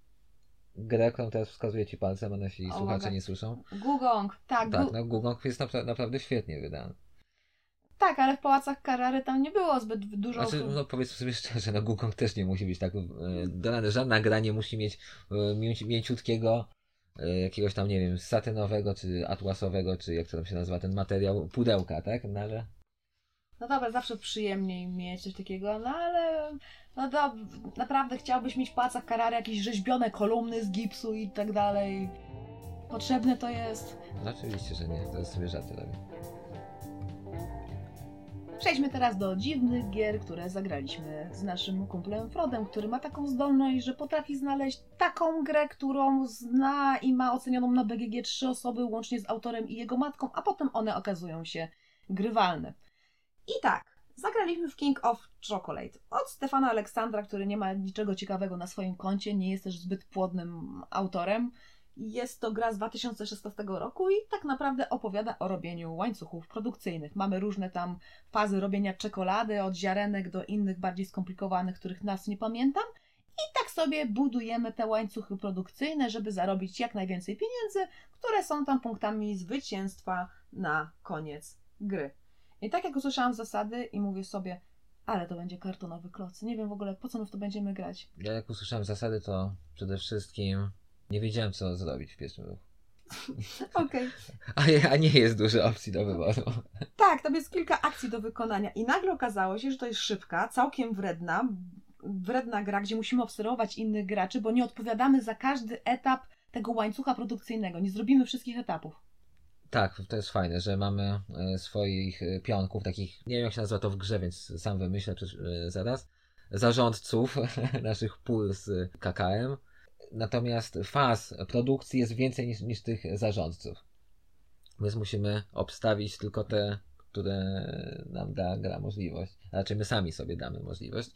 grę, którą teraz wskazuje ci palcem, a nasi O, słuchacze uwaga. nie słyszą. Gugong, tak, Tak, gu... no Gugong jest napra- naprawdę świetnie wydany. tak, ale w Pałacach Carrary tam nie było zbyt dużo... Znaczy, no powiedzmy sobie szczerze, no Gugong też nie musi być tak, dodane, żadna gra nie musi mieć mięci- mięciutkiego, jakiegoś tam, nie wiem, satynowego, czy atłasowego, czy jak to tam się nazywa, ten materiał, pudełka, tak? No ale No dobra, zawsze przyjemniej mieć coś takiego, no ale no to naprawdę chciałbyś mieć w Pałacach Carrary jakieś rzeźbione kolumny z gipsu i tak dalej. Potrzebne to jest. no oczywiście, że nie, to sobie żarty robię. Przejdźmy teraz do dziwnych gier, które zagraliśmy z naszym kumplem Frodem, który ma taką zdolność, że potrafi znaleźć taką grę, którą zna i ma ocenioną na BGG trzy osoby, łącznie z autorem i jego matką, a potem one okazują się grywalne. I tak, zagraliśmy w King of Chocolate od Stefana Aleksandra, który nie ma niczego ciekawego na swoim koncie, nie jest też zbyt płodnym autorem. Jest to gra z 2016 roku i tak naprawdę opowiada o robieniu łańcuchów produkcyjnych. Mamy różne tam fazy robienia czekolady, od ziarenek do innych bardziej skomplikowanych, których nas nie pamiętam. I tak sobie budujemy te łańcuchy produkcyjne, żeby zarobić jak najwięcej pieniędzy, które są tam punktami zwycięstwa na koniec gry. I tak jak usłyszałam zasady i mówię sobie, ale to będzie kartonowy kloc. Nie wiem w ogóle po co my w to będziemy grać. Ja jak usłyszałem zasady, to przede wszystkim nie wiedziałem, co zrobić w pierwszym ruchu. Okej. A, je- a nie jest dużo opcji do wyboru. Tak, tam jest kilka akcji do wykonania i nagle okazało się, że to jest szybka, całkiem wredna, wredna gra, gdzie musimy obserwować innych graczy, bo nie odpowiadamy za każdy etap tego łańcucha produkcyjnego. Nie zrobimy wszystkich etapów. Tak, to jest fajne, że mamy e, swoich e, pionków, takich, nie wiem jak się nazywa to w grze, więc sam wymyślę e, zaraz, zarządców naszych pól z KKM. Natomiast faz produkcji jest więcej niż, niż tych zarządców. Więc musimy obstawić tylko te, które nam da gra możliwość. Raczej my sami sobie damy możliwość.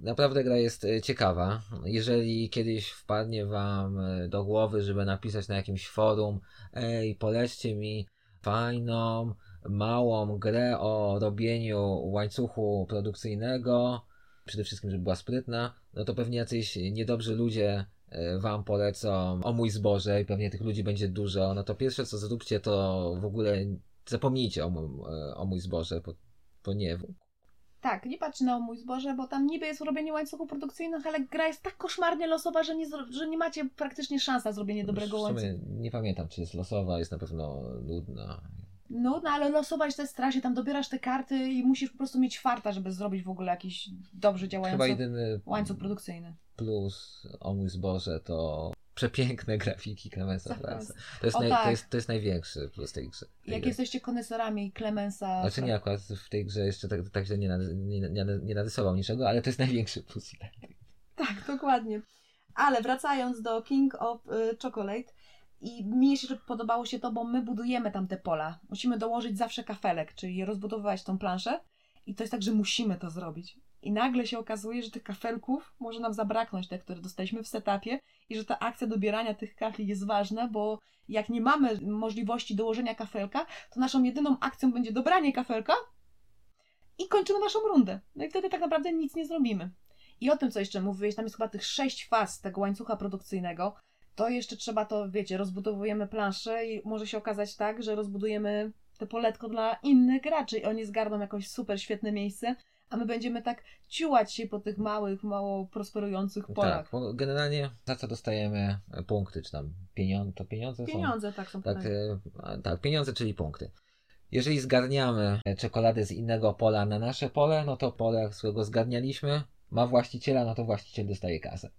Naprawdę gra jest e, ciekawa. Jeżeli kiedyś wpadnie Wam e, do głowy, żeby napisać na jakimś forum, ej, polećcie mi fajną, małą grę o robieniu łańcuchu produkcyjnego, przede wszystkim, żeby była sprytna, no to pewnie jacyś niedobrzy ludzie e, Wam polecą o mój zboże i pewnie tych ludzi będzie dużo. No to pierwsze co zróbcie, to w ogóle zapomnijcie o, mój- o mój zboże, bo, bo nie. Tak, nie patrz na mój zboże, bo tam niby jest robienie łańcuchów produkcyjnych, ale gra jest tak koszmarnie losowa, że nie, że nie macie praktycznie szans na zrobienie dobrego w łańcucha. nie pamiętam, czy jest losowa, jest na pewno nudna. No, no ale losować te strasie, tam dobierasz te karty i musisz po prostu mieć farta, żeby zrobić w ogóle jakiś dobrze działający łańcuch produkcyjny. plus o mój zboże to przepiękne grafiki Clemensa Fransa. To jest, O naj, tak. to, jest, to jest największy plus tej grze. tej Jak gry. jesteście koneserami Clemensa... Znaczy nie, akurat w tej grze jeszcze tak, tak źle nie, nad- nie, nie, nie narysował niczego, ale to jest największy plus. Tak, dokładnie. Ale wracając do King of y, Chocolate i mi się podobało się to, bo my budujemy tam te pola. Musimy dołożyć zawsze kafelek, czyli rozbudowywać tą planszę i to jest tak, że musimy to zrobić. I nagle się okazuje, że tych kafelków może nam zabraknąć, te, które dostaliśmy w setupie i że ta akcja dobierania tych kafli jest ważna, bo jak nie mamy możliwości dołożenia kafelka, to naszą jedyną akcją będzie dobranie kafelka i kończymy naszą rundę. No i wtedy tak naprawdę nic nie zrobimy. I o tym, co jeszcze mówiłeś, tam jest chyba tych sześć faz tego łańcucha produkcyjnego, to jeszcze trzeba to, wiecie, rozbudowujemy planszę i może się okazać tak, że rozbudujemy te poletko dla innych graczy i oni zgarną jakoś super świetne miejsce, a my będziemy tak ciułać się po tych małych, mało prosperujących polach. Tak, bo generalnie za co dostajemy punkty, czy tam pieniądze, to pieniądze, Pieniądze, tak są Tak, e, tak, pieniądze, czyli punkty. Jeżeli zgarniamy czekoladę z innego pola na nasze pole, no to pole, z którego zgarnialiśmy, ma właściciela, no to właściciel dostaje kasę.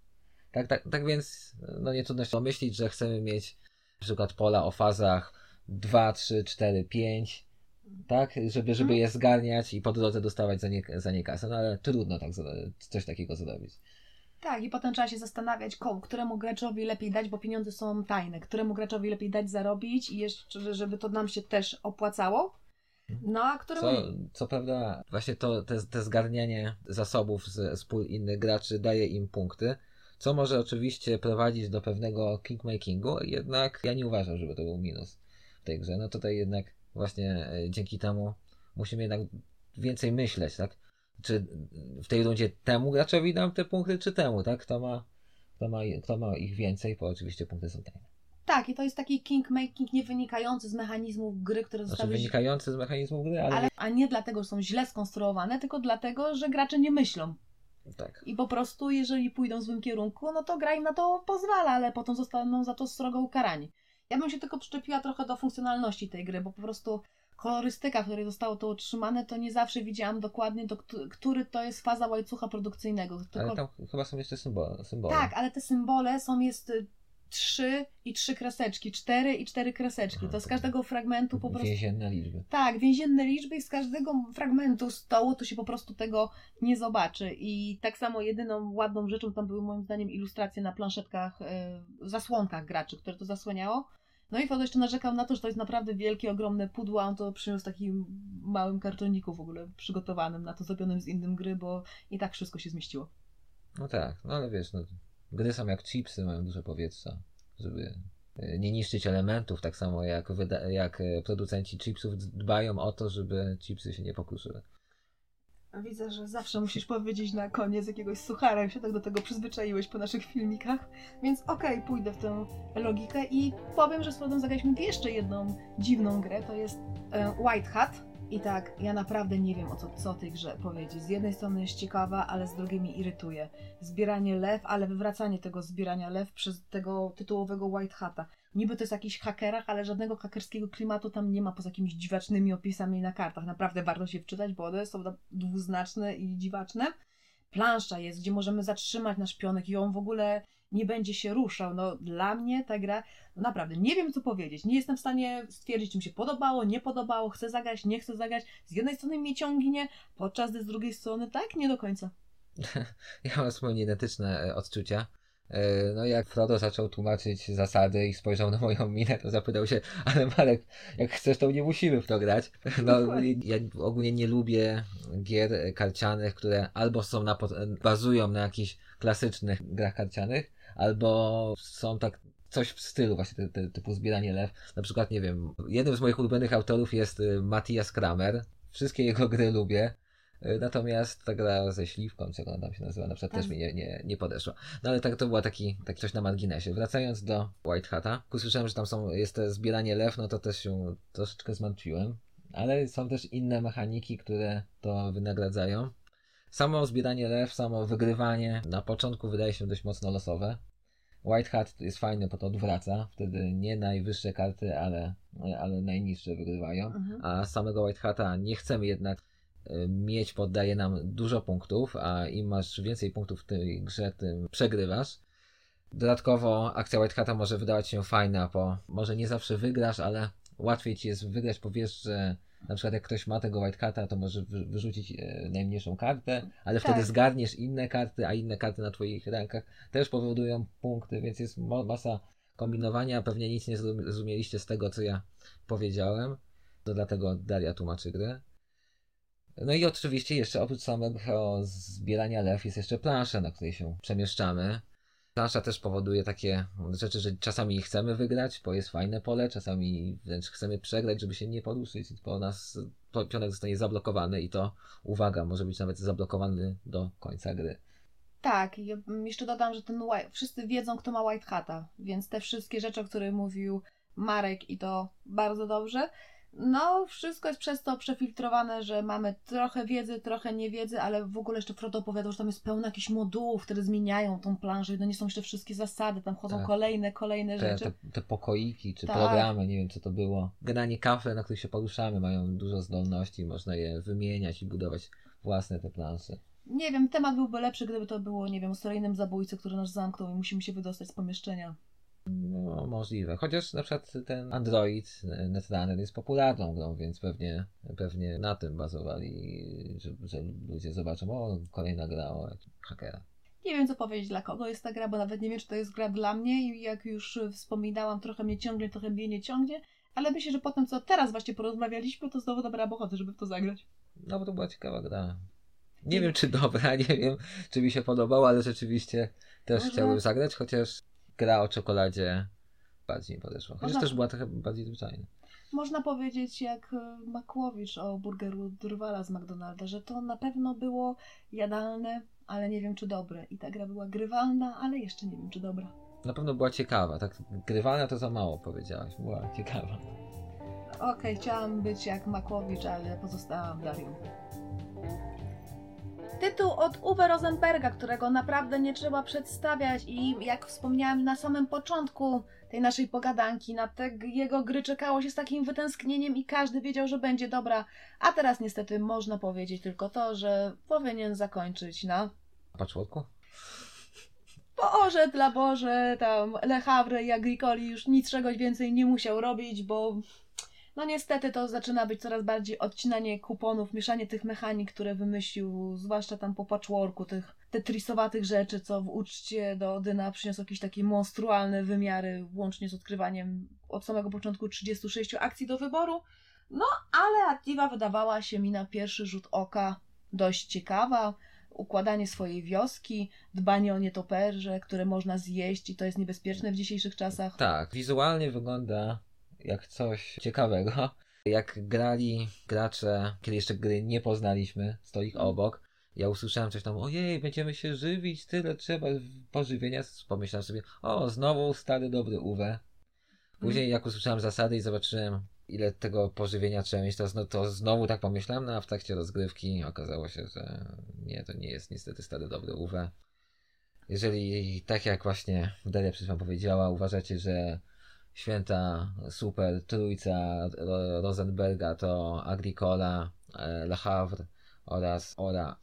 Tak, tak, tak więc no nie trudno się pomyśleć, że chcemy mieć na przykład pola o fazach 2, 3, 4, 5, tak, żeby, żeby Mhm. je zgarniać i po drodze dostawać za nie, za nie kasę, no ale trudno tak, coś takiego zrobić. Tak, i potem trzeba się zastanawiać, komu, któremu graczowi lepiej dać, bo pieniądze są tajne, któremu graczowi lepiej dać zarobić i jeszcze, żeby to nam się też opłacało. No, a któremu Co, co prawda, właśnie to, te, te zgarnianie zasobów z, z pól innych graczy daje im punkty, co może oczywiście prowadzić do pewnego kingmakingu, jednak ja nie uważam, żeby to był minus w tej grze. No tutaj jednak właśnie e, dzięki temu musimy jednak więcej myśleć, tak? Czy w tej rundzie temu graczowi dam te punkty, czy temu, tak? Kto ma, kto ma, kto ma ich więcej, bo oczywiście punkty są tajne. Tak, i to jest taki kingmaking nie wynikający z mechanizmów gry, które Znaczy zostały... wynikający z mechanizmu gry, ale, ale, a nie dlatego, że są źle skonstruowane, tylko dlatego, że gracze nie myślą. tak. I po prostu, jeżeli pójdą w złym kierunku, no to gra im na to pozwala, ale potem zostaną za to srogo ukarani. Ja bym się tylko przyczepiła trochę do funkcjonalności tej gry, bo po prostu kolorystyka, w której zostało to utrzymane, to nie zawsze widziałam dokładnie, do, któ- który to jest faza łańcucha produkcyjnego. Tylko, Ale tam chyba są jeszcze symbole. symbole. tak, ale te symbole są, jest y, trzy i trzy kreseczki, cztery i cztery kreseczki. Aha, To z każdego fragmentu po prostu... Więzienne liczby. Tak, więzienne liczby i z każdego fragmentu stołu to się po prostu tego nie zobaczy. I tak samo jedyną ładną rzeczą tam były moim zdaniem ilustracje na planszetkach, e, zasłonkach graczy, które to zasłaniało. No i Fodo jeszcze narzekał na to, że to jest naprawdę wielkie, ogromne pudło, a on to przyniósł takim małym kartoniku w ogóle przygotowanym na to, zrobionym z innym gry, bo i tak wszystko się zmieściło. No tak, no ale wiesz, no, gry są jak chipsy, mają dużo powietrza, żeby e, nie niszczyć elementów, tak samo jak, wyda- jak e, producenci chipsów dbają o to, żeby chipsy się nie pokruszyły. Widzę, że zawsze musisz powiedzieć na koniec jakiegoś suchara, jak się tak do tego przyzwyczaiłeś po naszych filmikach. Więc okej, pójdę w tę logikę i powiem, że z Frodem zagraliśmy jeszcze jedną dziwną grę, to jest e, White Hat. I tak, ja naprawdę nie wiem o co, co tej grze powiedzieć. Z jednej strony jest ciekawa, ale z drugiej mnie irytuje. Zbieranie lew, ale wywracanie tego zbierania lew przez tego tytułowego White Hata. Niby to jest jakiś hakerach, ale żadnego hakerskiego klimatu tam nie ma poza jakimiś dziwacznymi opisami na kartach. Naprawdę warto się wczytać, bo one są na- dwuznaczne i dziwaczne. Plansza jest, gdzie możemy zatrzymać nasz pionek i on w ogóle nie będzie się ruszał. No dla mnie ta gra, no naprawdę, nie wiem co powiedzieć. Nie jestem w stanie stwierdzić, czy mi się podobało, nie podobało, chcę zagrać, nie chcę zagrać. Z jednej strony mnie ciągnie, podczas gdy z drugiej strony tak, nie do końca. Ja mam zupełnie identyczne e, odczucia. E, No jak Frodo zaczął tłumaczyć zasady i spojrzał na moją minę, to zapytał się, ale Marek, jak chcesz, to nie musimy w to grać. No, ja ogólnie nie lubię gier karcianych, które albo są na, bazują na jakichś klasycznych grach karcianych, albo są tak coś w stylu właśnie ty, ty, typu zbieranie lew. Na przykład, nie wiem, jednym z moich ulubionych autorów jest e, Matthias Kramer. Wszystkie jego gry lubię. E, Natomiast ta gra ze śliwką, jak ona tam się nazywa, na przykład Tak. też mi nie, nie, nie podeszła. No ale tak to była taki, tak coś na marginesie. Wracając do White Hata, usłyszałem, że tam są, jest to zbieranie lew, no to też się troszeczkę zmęczyłem. Ale są też inne mechaniki, które to wynagradzają. Samo zbieranie lew, samo wygrywanie na początku wydaje się dość mocno losowe. White Hat jest fajny, bo to odwraca. Wtedy nie najwyższe karty, ale, ale najniższe wygrywają. Mhm. A samego White Hata nie chcemy jednak y, mieć, poddaje nam dużo punktów, a im masz więcej punktów w tej grze, tym przegrywasz. Dodatkowo akcja White Hata może wydawać się fajna, bo może nie zawsze wygrasz, ale łatwiej ci jest wygrać, bo wiesz, że na przykład jak ktoś ma tego White Hata, to może wy- wyrzucić e, najmniejszą kartę, ale Tak. wtedy zgarniesz inne karty, a inne karty na twoich rękach też powodują punkty, więc jest masa kombinowania. Pewnie nic nie zrozum- zrozumieliście z tego, co ja powiedziałem. To dlatego Daria tłumaczy grę. No i oczywiście jeszcze oprócz samego zbierania lew jest jeszcze plansza, na której się przemieszczamy. Plansza też powoduje takie rzeczy, że czasami chcemy wygrać, bo jest fajne pole, czasami wręcz chcemy przegrać, żeby się nie poruszyć, bo nas pionek zostanie zablokowany i to, uwaga, może być nawet zablokowany do końca gry. Tak, i jeszcze dodam, że ten white, wszyscy wiedzą, kto ma White Hata, więc te wszystkie rzeczy, o których mówił Marek i to bardzo dobrze, no, wszystko jest przez to przefiltrowane, że mamy trochę wiedzy, trochę niewiedzy, ale w ogóle jeszcze Frodo opowiadał, że tam jest pełno jakichś modułów, które zmieniają tą planżę i to nie są jeszcze wszystkie zasady, tam chodzą tak. kolejne, kolejne te, rzeczy. Te, te pokoiki, czy tak. programy, nie wiem co to było. Generalnie kafle, na których się poruszamy, mają dużo zdolności, można je wymieniać i budować własne te plansze. Nie wiem, temat byłby lepszy, gdyby to było, nie wiem, o seryjnym zabójcy, który nas zamknął i musimy się wydostać z pomieszczenia. No, możliwe. Chociaż na przykład ten Android Netrunner jest popularną grą, więc pewnie, pewnie na tym bazowali, że, że ludzie zobaczą, o, kolejna gra o hakera. Nie wiem, co powiedzieć, dla kogo jest ta gra, bo nawet nie wiem, czy to jest gra dla mnie i jak już wspominałam, trochę mnie ciągnie, trochę mnie nie ciągnie, ale myślę, że po tym, co teraz właśnie porozmawialiśmy, to znowu dobra ochotę, żeby w to zagrać. No, bo to była ciekawa gra. Nie wiem, czy dobra, nie wiem, czy mi się podobało, ale rzeczywiście też Może... chciałbym zagrać, chociaż gra o czekoladzie bardziej mi podeszła. Chociaż też była trochę bardziej zwyczajna. Można powiedzieć jak e, Makłowicz o burgeru Drwala z McDonalda, że to na pewno było jadalne, ale nie wiem czy dobre. I ta gra była grywalna, ale jeszcze nie wiem czy dobra. Na pewno była ciekawa. Tak grywalna to za mało powiedziałaś. Była ciekawa. Okej, okay, chciałam być jak Makłowicz, ale pozostałam Darią. Tytuł od Uwe Rosenberga, którego naprawdę nie trzeba przedstawiać i jak wspomniałam na samym początku tej naszej pogadanki, na te jego gry czekało się z takim wytęsknieniem i każdy wiedział, że będzie dobra, a teraz niestety można powiedzieć tylko to, że powinien zakończyć na... Patchworku? Boże, dla Boże, tam Le Havre i Agricoli już niczego więcej nie musiał robić, bo no niestety to zaczyna być coraz bardziej odcinanie kuponów, mieszanie tych mechanik, które wymyślił, zwłaszcza tam po patchworku, tych tetrisowatych rzeczy, co w uczcie do Odyna przyniosło jakieś takie monstrualne wymiary, łącznie z odkrywaniem od samego początku 36 akcji do wyboru. No, ale Activa wydawała się mi na pierwszy rzut oka dość ciekawa. Układanie swojej wioski, dbanie o nietoperze, które można zjeść i to jest niebezpieczne w dzisiejszych czasach. Tak, wizualnie wygląda jak coś ciekawego. Jak grali gracze, kiedy jeszcze gry nie poznaliśmy, stoi ich mhm. obok, ja usłyszałem coś tam, ojej, będziemy się żywić, tyle trzeba pożywienia. Pomyślałem sobie, o, znowu stary dobry Uwe. Później mhm. jak usłyszałem zasady i zobaczyłem, ile tego pożywienia trzeba mieć, to, no, to znowu tak pomyślałem, no a w trakcie rozgrywki okazało się, że nie, to nie jest niestety stary dobry Uwe. Jeżeli, tak jak właśnie Daria przed chwilą powiedziała, uważacie, że święta super trójca Rosenberga to Agricola, e, Le Havre oraz Ora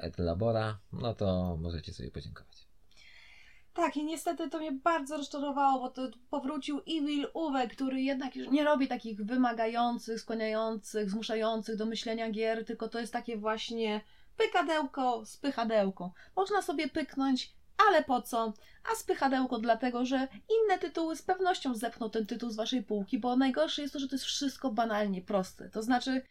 et Labora, no to możecie sobie podziękować. Tak, i niestety to mnie bardzo rozczarowało, bo to powrócił Evil Uwe, który jednak już nie robi takich wymagających, skłaniających, zmuszających do myślenia gier, tylko to jest takie właśnie pykadełko z pychadełką. Można sobie pyknąć ale po co? A spychadełko dlatego, że inne tytuły z pewnością zepchną ten tytuł z waszej półki, bo najgorsze jest to, że to jest wszystko banalnie proste. To znaczy,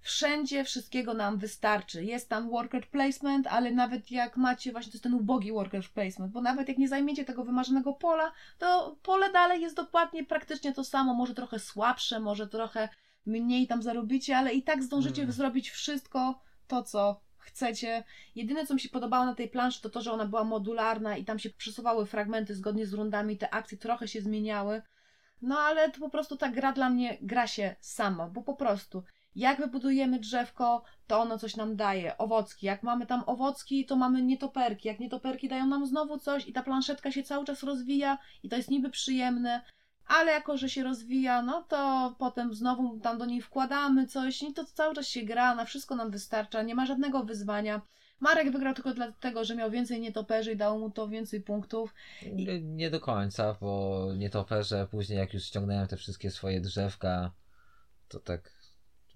wszędzie wszystkiego nam wystarczy. Jest tam worker placement, ale nawet jak macie, właśnie to jest ten ubogi worker placement, bo nawet jak nie zajmiecie tego wymarzonego pola, to pole dalej jest dokładnie praktycznie to samo, może trochę słabsze, może trochę mniej tam zarobicie, ale i tak zdążycie hmm. zrobić wszystko to, co chcecie. Jedyne, co mi się podobało na tej planszy, to to, że ona była modularna i tam się przesuwały fragmenty zgodnie z rundami, te akcje trochę się zmieniały. No ale to po prostu ta gra dla mnie gra się sama, bo po prostu jak wybudujemy drzewko, to ono coś nam daje. Owocki. Jak mamy tam owocki, to mamy nietoperki. Jak nietoperki dają nam znowu coś i ta planszetka się cały czas rozwija i to jest niby przyjemne ale jako, że się rozwija, no to potem znowu tam do niej wkładamy coś i to cały czas się gra, na wszystko nam wystarcza, nie ma żadnego wyzwania. Marek wygrał tylko dlatego, że miał więcej nietoperzy i dało mu to więcej punktów. Nie, nie do końca, bo nietoperze później jak już ściągnąłem te wszystkie swoje drzewka, to tak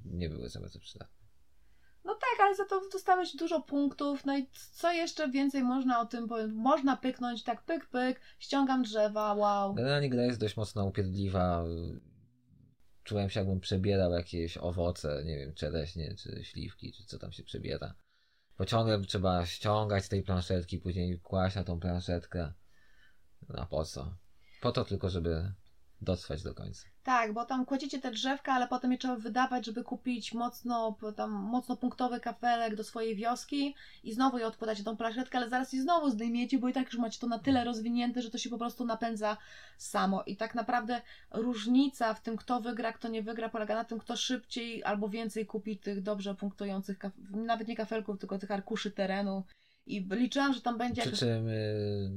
nie były za bardzo przydatne. Tak, ale za to dostałeś dużo punktów. No i co jeszcze więcej można o tym powiedzieć? Można pyknąć, tak pyk, pyk, ściągam drzewa, wow. Generalnie gra jest dość mocno upierdliwa. czułem się jakbym przebierał jakieś owoce, nie wiem, czereśnie, czy śliwki, czy co tam się przebiera. Bo ciągle trzeba ściągać z tej planszetki, później kłaść na tą planszetkę. No po co? Po to tylko, żeby dotrwać do końca. Tak, bo tam kładziecie te drzewka, ale potem je trzeba wydawać, żeby kupić mocno, tam, mocno punktowy kafelek do swojej wioski i znowu je odkładacie tą planszetkę, ale zaraz je znowu zdejmiecie, bo i tak już macie to na tyle rozwinięte, że to się po prostu napędza samo. I tak naprawdę różnica w tym, kto wygra, kto nie wygra, polega na tym, kto szybciej albo więcej kupi tych dobrze punktujących, nawet nie kafelków, tylko tych arkuszy terenu. I liczyłam, że tam będzie... Przy czym y,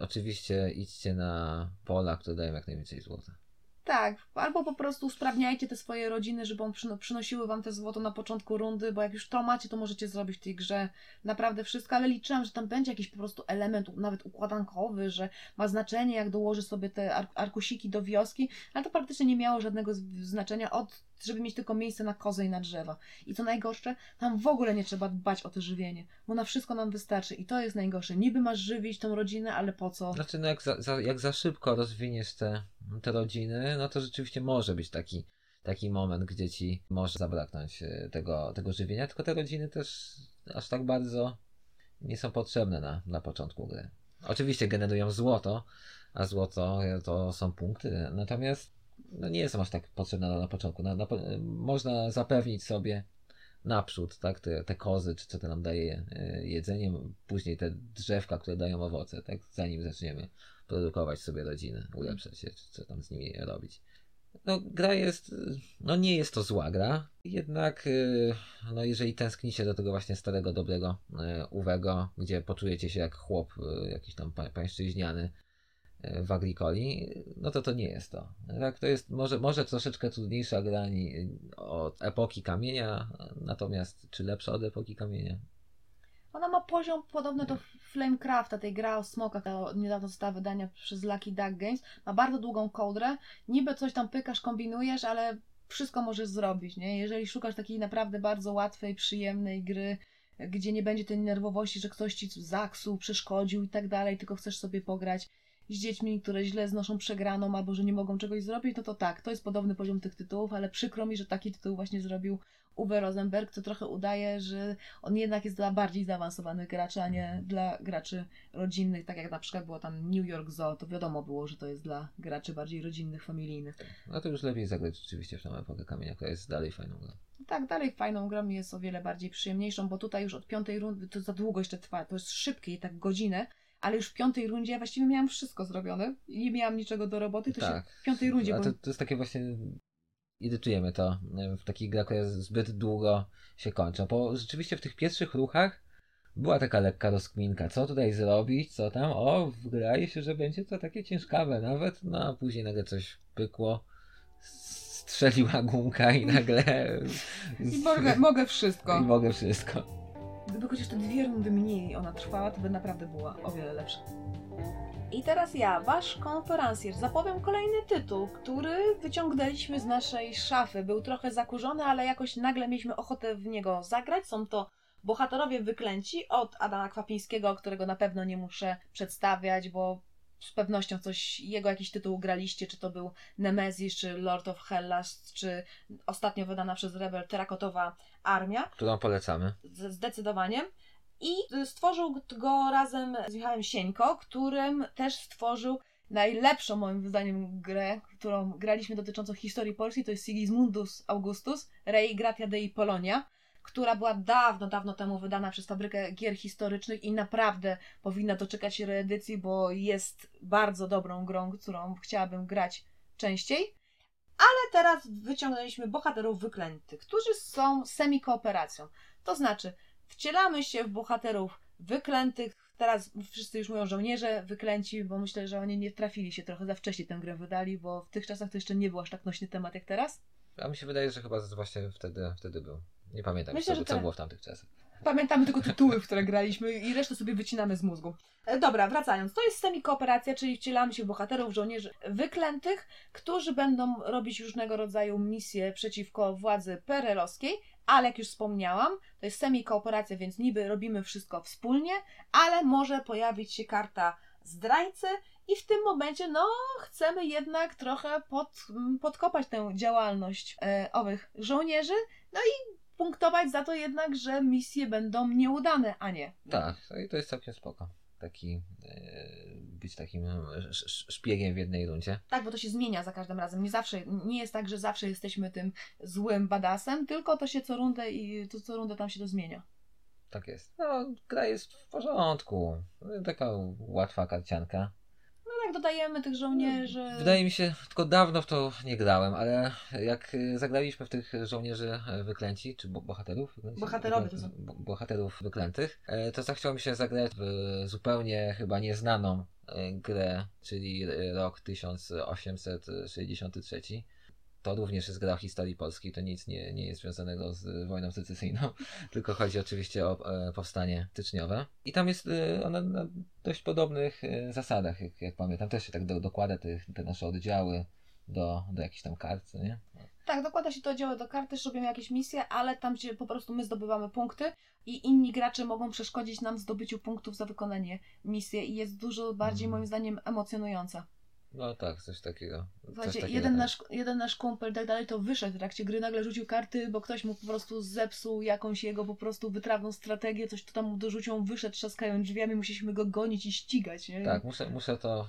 oczywiście idźcie na pola, które dają jak najwięcej złota. Tak, albo po prostu usprawniajcie te swoje rodziny, żeby on przynosiły wam te złoto na początku rundy, bo jak już to macie, to możecie zrobić w tej grze naprawdę wszystko, ale liczyłam, że tam będzie jakiś po prostu element, nawet układankowy, że ma znaczenie, jak dołoży sobie te arkusiki do wioski, ale to praktycznie nie miało żadnego znaczenia od żeby mieć tylko miejsce na kozę i na drzewa. I co najgorsze, tam w ogóle nie trzeba dbać o to żywienie, bo na wszystko nam wystarczy i to jest najgorsze. Niby masz żywić tą rodzinę, ale po co? Znaczy, no jak za, za jak za szybko rozwiniesz te, te rodziny, no to rzeczywiście może być taki, taki moment, gdzie ci może zabraknąć e, tego, tego żywienia, tylko te rodziny też aż tak bardzo nie są potrzebne na, na początku gry. Oczywiście generują złoto, a złoto to są punkty, natomiast no nie są aż tak potrzebne na, początku. Na, na, można zapewnić sobie naprzód, tak, te, te kozy, czy co to nam daje e, jedzenie, później te drzewka, które dają owoce, tak, zanim zaczniemy produkować sobie rodziny, ulepszać się, czy co tam z nimi robić. No, gra jest, no nie jest to zła gra, jednak e, no jeżeli tęsknicie do tego właśnie starego, dobrego e, Uwego, gdzie poczujecie się jak chłop, jakiś tam pańszczyźniany, w Agricoli, no to to nie jest to. Tak, to jest może, może troszeczkę trudniejsza gra od epoki kamienia, natomiast czy lepsza od epoki kamienia? Ona ma poziom podobny do Flamecrafta, tej gra o smokach, która niedawno została wydania przez Lucky Duck Games. Ma bardzo długą kołdrę, niby coś tam pykasz, kombinujesz, ale wszystko możesz zrobić, nie? Jeżeli szukasz takiej naprawdę bardzo łatwej, przyjemnej gry, gdzie nie będzie tej nerwowości, że ktoś ci zaksuł, przeszkodził i tak dalej, tylko chcesz sobie pograć z dziećmi, które źle znoszą przegraną albo że nie mogą czegoś zrobić, no to tak, to jest podobny poziom tych tytułów, ale przykro mi, że taki tytuł właśnie zrobił Uwe Rosenberg, co trochę udaje, że on jednak jest dla bardziej zaawansowanych graczy, a nie dla graczy rodzinnych, tak jak na przykład było tam New York Zoo, to wiadomo było, że to jest dla graczy bardziej rodzinnych, familijnych. No to już lepiej zagrać rzeczywiście w tą epokę kamienia, która jest dalej fajną grą. Tak, dalej fajną grą jest o wiele bardziej przyjemniejszą, bo tutaj już od piątej rundy to za długo jeszcze trwa, to jest szybkie i tak godzinę, ale już w piątej rundzie ja właściwie miałam wszystko zrobione i nie miałam niczego do roboty, to tak. się w piątej rundzie... A to, to jest takie właśnie irytujemy to w takich grach, które zbyt długo się kończą, bo rzeczywiście w tych pierwszych ruchach była taka lekka rozkminka, co tutaj zrobić, co tam, o, wydaje się, że będzie to takie ciężkawe nawet, no a później nagle coś pykło, strzeliła gumka i nagle... I mogę, mogę wszystko. I mogę wszystko. Gdyby chociaż te dwie rundy mniej ona trwała, to by naprawdę była o wiele lepsza. I teraz ja, wasz konferencjer, zapowiem kolejny tytuł, który wyciągnęliśmy z naszej szafy. Był trochę zakurzony, ale jakoś nagle mieliśmy ochotę w niego zagrać. Są to bohaterowie wyklęci od Adama Kwapińskiego, którego na pewno nie muszę przedstawiać, bo z pewnością coś, jego jakiś tytuł graliście, czy to był Nemesis, czy Lord of Hellas, czy ostatnio wydana przez Rebel Terakotowa Armia. Którą polecamy. Zdecydowanie. I stworzył go razem z Michałem Sieńko, którym też stworzył najlepszą moim zdaniem grę, którą graliśmy dotyczącą historii Polski, to jest Sigismundus Augustus, Rei Gratia Dei Polonia która była dawno, dawno temu wydana przez fabrykę gier historycznych i naprawdę powinna doczekać się reedycji, bo jest bardzo dobrą grą, którą chciałabym grać częściej. Ale teraz wyciągnęliśmy bohaterów wyklętych, którzy są semi-kooperacją. To znaczy, wcielamy się w bohaterów wyklętych. Teraz wszyscy już mówią żołnierze wyklęci, bo myślę, że oni nie trafili się trochę za wcześnie tę grę wydali, bo w tych czasach to jeszcze nie był aż tak nośny temat jak teraz. A mi się wydaje, że chyba właśnie wtedy, wtedy był. Nie pamiętam, Myślę, co, co było w tamtych czasach. Pamiętamy tylko tytuły, w które graliśmy i resztę sobie wycinamy z mózgu. E, dobra, wracając. To jest semi-kooperacja, czyli wcielamy się w bohaterów, żołnierzy wyklętych, którzy będą robić różnego rodzaju misje przeciwko władzy perelowskiej, ale jak już wspomniałam, to jest semi-kooperacja, więc niby robimy wszystko wspólnie, ale może pojawić się karta zdrajcy i w tym momencie, no, chcemy jednak trochę pod, podkopać tę działalność e, owych żołnierzy, no i punktować za to jednak, że misje będą nieudane, a nie. Tak, i to jest całkiem spoko. Taki, e, być takim e, szpiegiem w jednej rundzie. Tak, bo to się zmienia za każdym razem. Nie zawsze, nie jest tak, że zawsze jesteśmy tym złym badasem, tylko to się co rundę i to co rundę tam się to zmienia. Tak jest. No, gra jest w porządku. Taka łatwa karcianka tak dodajemy tych żołnierzy. Wydaje mi się, tylko dawno w to nie grałem, ale jak y, zagraliśmy w tych żołnierzy e, wyklęci, czy bohaterów? Bohaterowie to są. Bohaterów wyklętych, e, to zachciało mi się zagrać w zupełnie chyba nieznaną e, grę, czyli rok 1863 to również jest gra historii polskiej, to nic nie, nie jest związanego z wojną secesyjną, tylko chodzi oczywiście o e, powstanie styczniowe. I tam jest e, ona na dość podobnych e, zasadach, jak, jak pamiętam. Też się tak do, dokłada te, te nasze oddziały do, do jakichś tam kart, nie? Tak, dokłada się to oddziały do kart, też robimy jakieś misje, ale tam gdzie po prostu my zdobywamy punkty i inni gracze mogą przeszkodzić nam w zdobyciu punktów za wykonanie misji i jest dużo bardziej mm. moim zdaniem emocjonująca. No tak, coś takiego. Słuchajcie, coś jeden, nasz, jeden nasz kumpel tak dalej to wyszedł w trakcie gry, nagle rzucił karty, bo ktoś mu po prostu zepsuł jakąś jego po prostu wytrawną strategię, coś tu tam mu dorzucił, wyszedł trzaskając drzwiami, musieliśmy go gonić i ścigać. Nie? Tak, muszę, muszę to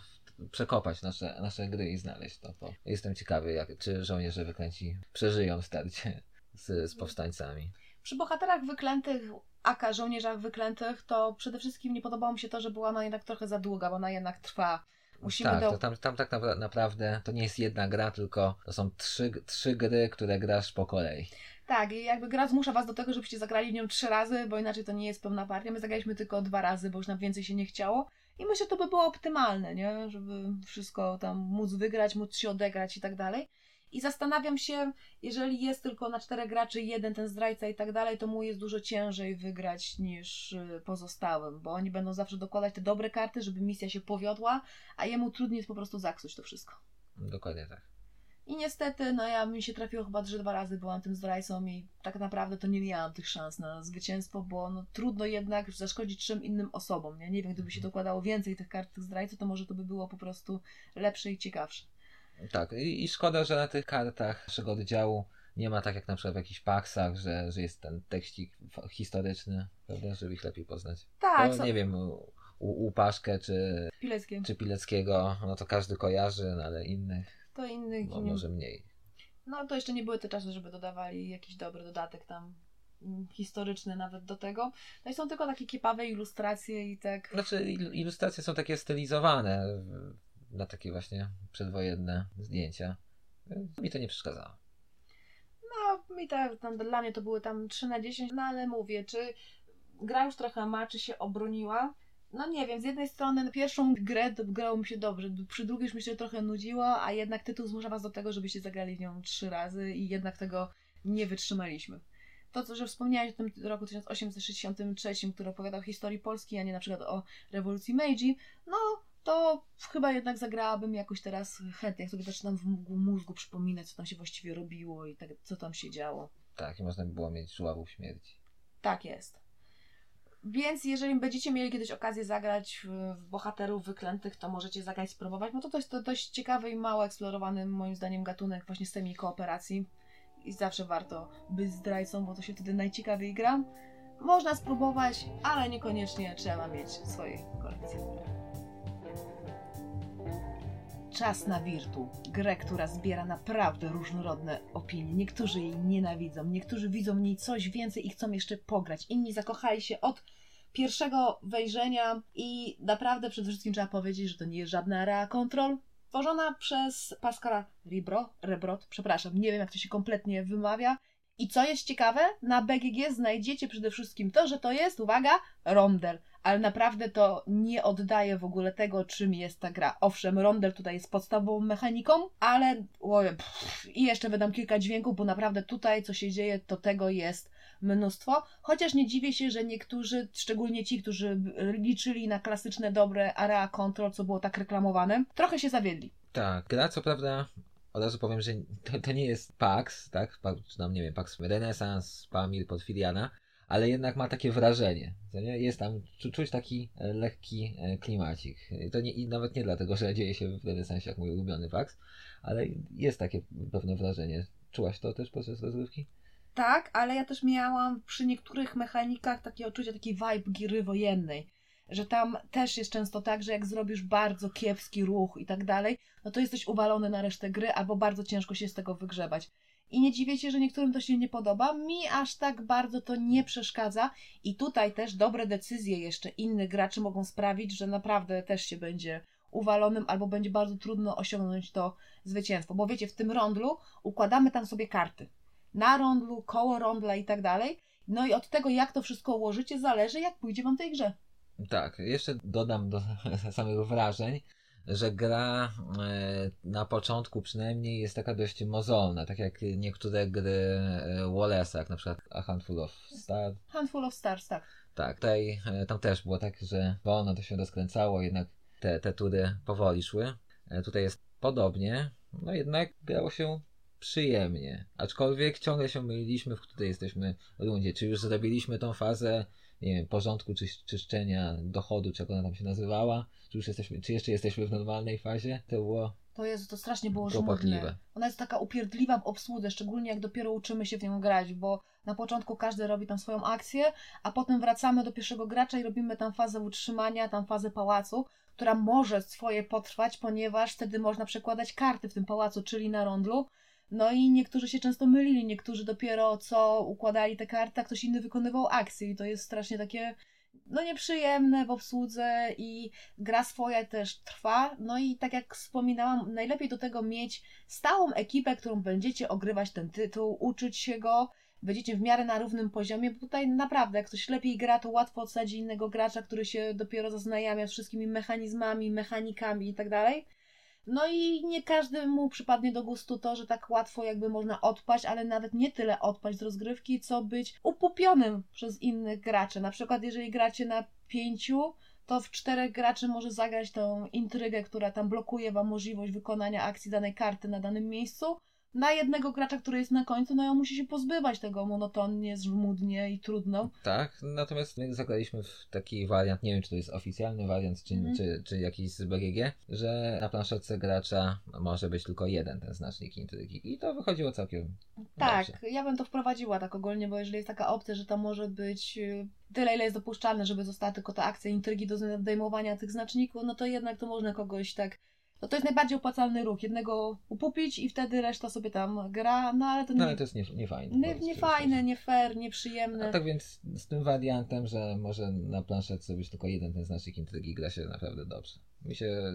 przekopać nasze, nasze gry i znaleźć to. Bo jestem ciekawy, jak, czy żołnierze wyklęci przeżyją starcie z, z powstańcami. Przy bohaterach wyklętych aka żołnierzach wyklętych, to przede wszystkim nie podobało mi się to, że była ona jednak trochę za długa, bo ona jednak trwa Musimy tak, do... to tam, tam tak naprawdę to nie jest jedna gra, tylko to są trzy, trzy gry, które grasz po kolei. Tak, i jakby gra zmusza was do tego, żebyście zagrali w nią trzy razy, bo inaczej to nie jest pełna partia. My zagraliśmy tylko dwa razy, bo już nam więcej się nie chciało. I myślę, że to by było optymalne, nie? Żeby wszystko tam móc wygrać, móc się odegrać i tak dalej. I zastanawiam się, jeżeli jest tylko na czterech graczy jeden ten zdrajca i tak dalej, to mu jest dużo ciężej wygrać niż y, pozostałym, bo oni będą zawsze dokładać te dobre karty, żeby misja się powiodła, a jemu trudniej jest po prostu zaksuć to wszystko. Dokładnie tak. I niestety, no ja mi się trafiło chyba że dwa razy byłam tym zdrajcą i tak naprawdę to nie miałam tych szans na zwycięstwo, bo no, trudno jednak zaszkodzić trzem innym osobom. Nie, nie wiem, gdyby się mhm. dokładało więcej tych kart tych zdrajców, to może to by było po prostu lepsze i ciekawsze. Tak, i, i szkoda, że na tych kartach naszego oddziału nie ma tak jak na przykład w jakichś paksach, że, że jest ten tekstik historyczny, prawda, żeby ich lepiej poznać. Tak. Nie wiem, u, u Paszkę czy, czy Pileckiego, no to każdy kojarzy, no ale innych. To innych. No, może mniej. No to jeszcze nie były te czasy, żeby dodawali jakiś dobry dodatek tam mm, historyczny nawet do tego. No i są tylko takie kiepawe ilustracje i tak. Znaczy ilustracje są takie stylizowane na takie właśnie przedwojenne zdjęcia. Więc mi to nie przeszkadzało. No, mi tak, tam, dla mnie to były tam 3 na 10, no ale mówię, czy gra już trochę ma, czy się obroniła? No nie wiem, z jednej strony pierwszą grę grało mi się dobrze, przy drugiej już mi się trochę nudziło, a jednak tytuł zmusza was do tego, żebyście zagrali w nią trzy razy i jednak tego nie wytrzymaliśmy. To, co, że wspomniałeś o tym roku 1863, który opowiadał historii Polski, a nie na przykład o rewolucji Meiji, no to chyba jednak zagrałabym jakoś teraz chętnie, jak sobie zaczynam w mózgu przypominać, co tam się właściwie robiło i tak, co tam się działo. Tak, i można by było mieć żuławów śmierci. Tak jest. Więc jeżeli będziecie mieli kiedyś okazję zagrać w, bohaterów wyklętych, to możecie zagrać, spróbować. No to to jest to dość ciekawy i mało eksplorowany moim zdaniem gatunek właśnie z tymi kooperacji. I zawsze warto być zdrajcą, bo to się wtedy najciekawiej gra. Można spróbować, ale niekoniecznie trzeba mieć swojej kolekcji. Czas na Wirtu, grę, która zbiera naprawdę różnorodne opinie. Niektórzy jej nienawidzą, niektórzy widzą w niej coś więcej i chcą jeszcze pograć. Inni zakochali się od pierwszego wejrzenia i naprawdę przede wszystkim trzeba powiedzieć, że to nie jest żadna area control. Tworzona przez Pascala Ribro, Rebrot, przepraszam, nie wiem jak to się kompletnie wymawia. I co jest ciekawe, na BGG znajdziecie przede wszystkim to, że to jest, uwaga, rondel ale naprawdę to nie oddaje w ogóle tego, czym jest ta gra. Owszem, rondel tutaj jest podstawową mechaniką, ale pff, i jeszcze wydam kilka dźwięków, bo naprawdę tutaj, co się dzieje, to tego jest mnóstwo. Chociaż nie dziwię się, że niektórzy, szczególnie ci, którzy liczyli na klasyczne, dobre area control, co było tak reklamowane, trochę się zawiedli. Tak, gra co prawda od razu powiem, że to, to nie jest PAX, tak? Czy tam, nie wiem, PAX Renaissance, Pamir, Porfiriana, ale jednak ma takie wrażenie. Jest tam, czu- czuć taki e, lekki e, klimacik. To nie, I nawet nie dlatego, że dzieje się w renesansie jak mój ulubiony faks, ale jest takie pewne wrażenie. Czułaś to też podczas rozgrywki? Tak, ale ja też miałam przy niektórych mechanikach takie odczucie, taki vibe giry wojennej. Że tam też jest często tak, że jak zrobisz bardzo kiepski ruch i tak dalej, no to jesteś uwalony na resztę gry, albo bardzo ciężko się z tego wygrzebać. I nie dziwię się, że niektórym to się nie podoba. Mi aż tak bardzo to nie przeszkadza. I tutaj też dobre decyzje jeszcze innych graczy mogą sprawić, że naprawdę też się będzie uwalonym, albo będzie bardzo trudno osiągnąć to zwycięstwo. Bo wiecie, w tym rondlu układamy tam sobie karty na rondlu, koło rondla i tak dalej. No i od tego, jak to wszystko ułożycie, zależy, jak pójdzie wam tej grze. Tak, jeszcze dodam do samych wrażeń, że gra e, na początku przynajmniej jest taka dość mozolna, tak jak niektóre gry e, Wallace'a, jak na przykład A Handful of Stars. Handful of Stars, tak. Tak, tutaj, e, tam też było tak, że wolno to się rozkręcało, jednak te, te tury powoli szły. Tutaj jest podobnie, no jednak grało się przyjemnie. Aczkolwiek ciągle się myliliśmy, w której jesteśmy rundzie. Czy już zrobiliśmy tą fazę, nie wiem, porządku czy, czyszczenia dochodu, czy jak ona tam się nazywała, czy już jesteśmy, czy jeszcze jesteśmy w normalnej fazie? To było To jest, to strasznie było żmudne. Ona jest taka upierdliwa w obsłudze, szczególnie jak dopiero uczymy się w nią grać, bo na początku każdy robi tam swoją akcję, a potem wracamy do pierwszego gracza i robimy tam fazę utrzymania, tam fazę pałacu, która może swoje potrwać, ponieważ wtedy można przekładać karty w tym pałacu, czyli na rondlu. No i niektórzy się często mylili, niektórzy dopiero co układali te karty, a ktoś inny wykonywał akcję i to jest strasznie takie no nieprzyjemne w obsłudze i gra swoja też trwa. No i tak jak wspominałam, najlepiej do tego mieć stałą ekipę, którą będziecie ogrywać ten tytuł, uczyć się go, będziecie w miarę na równym poziomie, bo tutaj naprawdę jak ktoś lepiej gra, to łatwo odsadzi innego gracza, który się dopiero zaznajamia z wszystkimi mechanizmami, mechanikami i tak dalej. No i nie każdemu przypadnie do gustu to, że tak łatwo jakby można odpaść, ale nawet nie tyle odpaść z rozgrywki, co być upupionym przez innych graczy. Na przykład jeżeli gracie na pięciu, to w czterech graczy może zagrać tą intrygę, która tam blokuje wam możliwość wykonania akcji danej karty na danym miejscu. Na jednego gracza, który jest na końcu, no i on musi się pozbywać tego monotonnie, żmudnie i trudno. Tak, natomiast my zagraliśmy w taki wariant, nie wiem czy to jest oficjalny wariant, czy, Mhm. czy, czy jakiś z BGG, że na planszetce gracza może być tylko jeden ten znacznik intrygi. I to wychodziło całkiem Tak, dobrze. ja bym to wprowadziła tak ogólnie, bo jeżeli jest taka opcja, że to może być y, tyle, ile jest dopuszczalne, żeby została tylko ta akcja intrygi do zdejmowania tych znaczników, no to jednak to można kogoś tak. No to jest najbardziej opłacalny ruch. Jednego upupić i wtedy reszta sobie tam gra, no ale to No nie, ale to jest nie, nie fajne. nie, nie fajne, nie fair, nieprzyjemne. A tak więc z tym wariantem, że może na planszetce być tylko jeden ten znacznik intrygi, gra się naprawdę dobrze. Mi się